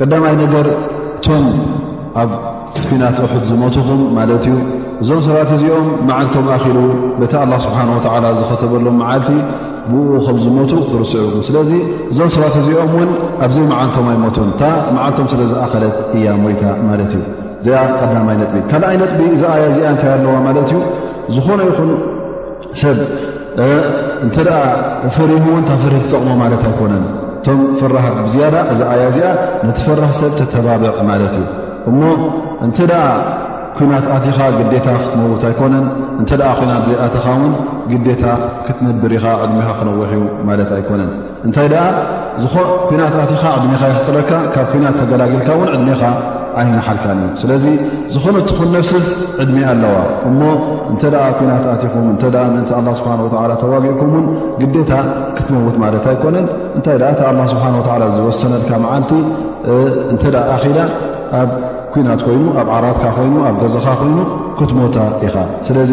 A: ቀዳማይ ነገር እቶም ኣብ ኩናት እሑድ ዝሞትኹም ማለት እዩ እዞም ሰባት እዚኦም መዓልቶም ኣኪሉ በቲ ኣላ ስብሓን ወተዓላ ዝኸተበሎም መዓልቲ ብኡ ከም ዝሞቱ ክርስዑ ስለዚ እዞም ሰባት እዚኦም እውን ኣብዘይ መዓልቶም ኣይሞቱን እታ መዓልቶም ስለ ዝኣኸለት እያ ሞይታ ማለት እዩ እዚኣ ቀዳማይ ነጥቢ ካልኣይ ነጥቢ እዛ ኣያ እዚኣ እንታይ ኣለዋ ማለት እዩ ዝኾነ ይኹን ሰብ እንተ ፈሪሁ እውን ታ ፍርህ ትጠቕሞ ማለት ኣይኮነን እቶም ፈራሃት ብዝያዳ እዚ ኣያ እዚኣ ነቲ ፈራህ ሰብ ተተባብዕ ማለት እዩ እሞ እንተ ደኣ ኩናት ኣቲኻ ግዴታ ክትመውት ኣይኮነን እንተ ኩናት ዘይኣተኻ እውን ግዴታ ክትነብር ኢኻ ዕድሜኻ ክነውሕ እዩ ማለት ኣይኮነን እንታይ ደኣ ዝኾ ኩናት ኣቲኻ ዕድሜኻ የሕፅረካ ካብ ኩናት ተገላግልካ እውን ዕድሜኻ ኣይናሓልካን እዩ ስለዚ ዝኾነ ትኹን ነፍስስ ዕድሜ ኣለዋ እሞ እንተ ደኣ ኩናት ኣቲኹም እንተ ደኣ ምእንቲ ኣላ ስብሓን ወተዓላ ተዋጊእኩም እውን ግዴታ ክትመውት ማለት ኣይኮነን እንታይ ደኣ እቲ ኣላ ስብሓን ወተዓላ ዝወሰነልካ መዓልቲ እንተ ኣኺዳ ኣብ ኩናት ኮይኑ ኣብ ዓራትካ ኮይኑ ኣብ ገዛኻ ኮይኑ ክትሞታ ኢኻ ስለዚ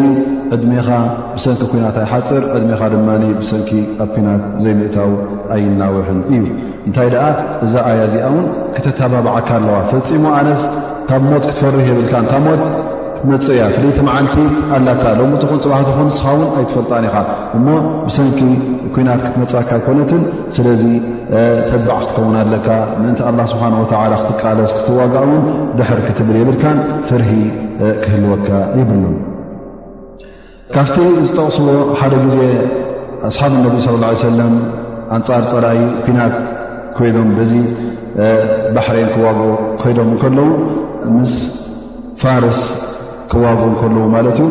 A: ዕድሜኻ ብሰንኪ ኩናት ኣይሓፅር ዕድሜኻ ድማ ብሰንኪ ኣብ ኩናት ዘይምእታው ኣይናውሕን እዩ እንታይ ደኣ እዛ ኣያ እዚኣ እውን ክተተባብዓካ ኣለዋ ፈፂሙ ኣነስ ካብ ሞት ክትፈርህ የብልካ ካብ ሞት ክትመፅእ እያ ፍለይቲ መዓልቲ ኣላታ ሎሚ ትኹን ፅባሕ ትኹን ንስኻ እውን ኣይትፈልጣን ኢኻ እሞ ብሰንኪ ኩናት ክትመፃካ ኣይኮነትን ስለዚ ተባዕ ክትከውን ኣለካ ምእንቲ ኣላ ስብሓን ወተላ ክትቃለስ ክትዋጋእ እውን ድሕር ክትብል የብልካን ፍርሂ ክህልወካ ይብሉ ካብቲ ዝጠቕስዎ ሓደ ግዜ ኣስሓብ ነቢ ስለ ላ ሰለም ኣንፃር ፀራይ ኩናት ኮይዶም በዚ ባሕረይን ክዋግ ኮይዶም እንከለዉ ምስ ፋርስ ክዋግ ከለዉ ማለት እዩ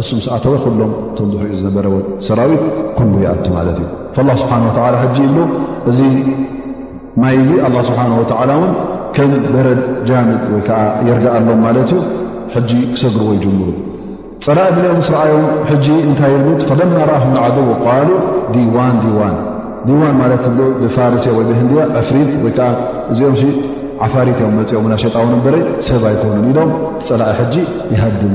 A: እሱ ምስ ኣተወ ኩሎም እቶም ዝሪኡ ዝነበረ ሰራዊት ኩሉ ይኣቱ ማለት እዩ ላ ስብሓን ወላ ሕጂ እሉ እዚ ማይ እዚ ኣላ ስብሓን ወተዓላ እውን ከም በረድ ጃምድ ወይ ከዓ የርግኣሎም ማለት እዩ ሕጂ ክሰግርዎ ይጅምሩ ፀላእ ብኦም ምስ ረኣዮም ሕጂ እንታይ ብ ፈለማ ረኣኹም ዓደው ቃሉ ዲዋን ዲዋን ዲዋን ማለት ብፋርስያ ወይ ብህንድያ ዕፍሪት ወይ ከዓ እዚኦም ዓፋሪት እዮም መፅኦም ናሸጣዊ ነበረ ሰብ ኣይኮኑን ኢሎም ፀላኢ ሕጂ ይሃድም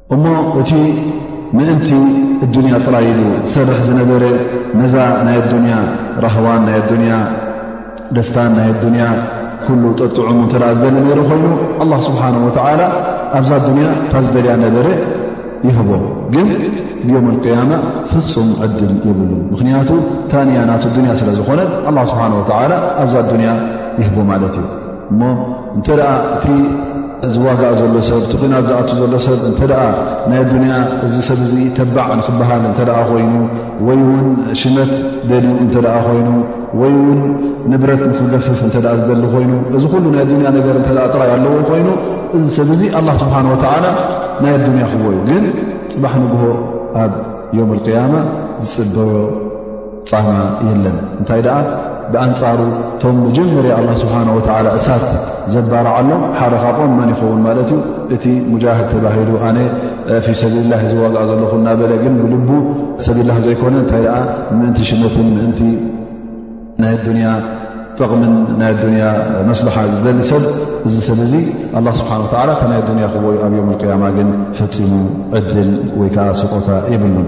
A: እሞ እቲ ምእንቲ እዱንያ ጥራይ ኢሉ ዝሰርሕ ዝነበረ ነዛ ናይ ኣዱንያ ራህዋን ናይ ኣዱንያ ደስታን ናይ ኣዱንያ ኩሉ ጠጥዑሙ እተ ዝደሊ ነይሩ ኮይኑ ኣላ ስብሓን ወተዓላ ኣብዛ ኣዱንያ እታ ዝደልያ ነበረ ይህቦ ግን ብዮም ቅያማ ፍፁም ዕድል ይብሉ ምኽንያቱ ታንያ ናቱ ኣዱንያ ስለ ዝኾነት ኣላ ስብሓን ወተዓላ ኣብዛ ኣዱንያ ይህቦ ማለት እዩ እሞ እንተ እቲ ዝዋጋእ ዘሎ ሰብ እቲ ኩናት ዝኣት ዘሎ ሰብ እንተ ናይ ኣዱንያ እዚ ሰብ እዚ ተባዕ ንክበሃል እተ ኮይኑ ወይ ውን ሽመት ደልዩ እተ ኮይኑ ወይ ውን ንብረት ንክገፍፍ እተ ዝደሊ ኮይኑ እዚ ኩሉ ናይ ኣዱንያ ነገር እተ ጥራይ ኣለዎ ኮይኑ እዚ ሰብ እዚ ኣላ ስብሓን ወተዓላ ናይ ኣዱንያ ክዎ እዩ ግን ፅባሕ ንግሆ ኣብ ዮም ልቅያማ ዝፅበዮ ፃማ የለን እንታይ ደኣ ብኣንፃሩ እቶም መጀመርያ ኣላ ስብሓን ወተዓላ እሳት ዘባርዓሎም ሓደ ካብኦም መን ይኸውን ማለት እዩ እቲ ሙጃህድ ተባሂሉ ኣነ ፊ ሰብልላ ዝዋግኣ ዘለኹ እናበለ ግን ብልቡ ሰብልላ ዘይኮነ እንታይ ደኣ ምእንቲ ሽመትን ምእንቲ ናይ ኣዱንያ ጥቕምን ናይ ኣዱንያ መስልሓ ዝደሊ ሰብ እዚ ሰብ እዚ ኣላ ስብሓን ወተዓላ እታ ናይ ኣዱንያ ክቦዩ ኣብ ዮም ልቅያማ ግን ፈፂሙ ዕድል ወይ ከዓ ስቆታ የብሉን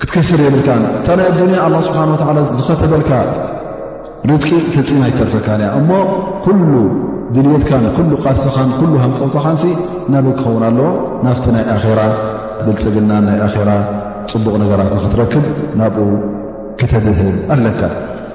A: ክትከስር የብልካን እታ ናይ ኣዱንያ ኣላ ስብሓን ወተላ ዝኸተበልካ ርዝቂ ፍፂም ኣይተርፈካን እያ እሞ ኩሉ ድልየትካን ኩሉ ቃልስኻን ኩሉ ሃንቀውታኻንሲ ናበይ ክኸውን ኣለዎ ናፍቲ ናይ ኣኼራ ብልፅግና ናይ ኣኼራ ፅቡቕ ነገራት ንኽትረክብ ናብኡ ክተድህል ኣለካ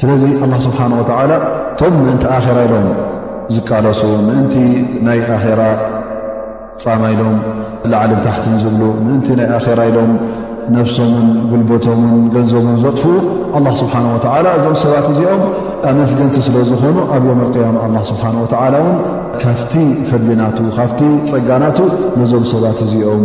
A: ስለዚ ኣላ ስብሓን ወተዓላ እቶም ምእንቲ ኣኼራ ኢሎም ዝቃለሱ ምእንቲ ናይ ኣኼራ ፃማ ኢሎም ላዓልን ታሕትን ዝብሉ ምእንቲ ናይ ኣኼራ ኢሎም ነፍሶምን ጉልበቶምን ገንዘቡን ዘጥፍ ኣላ ስብሓን ወተዓላ እዞም ሰባት እዚኦም ኣመስገንቲ ስለ ዝኾኑ ኣብ ዮም ኣልቅያማ ኣላ ስብሓን ወተዓላ እውን ካብቲ ፈድሊናቱ ካብቲ ፀጋናቱ ነዞም ሰባት እዚኦም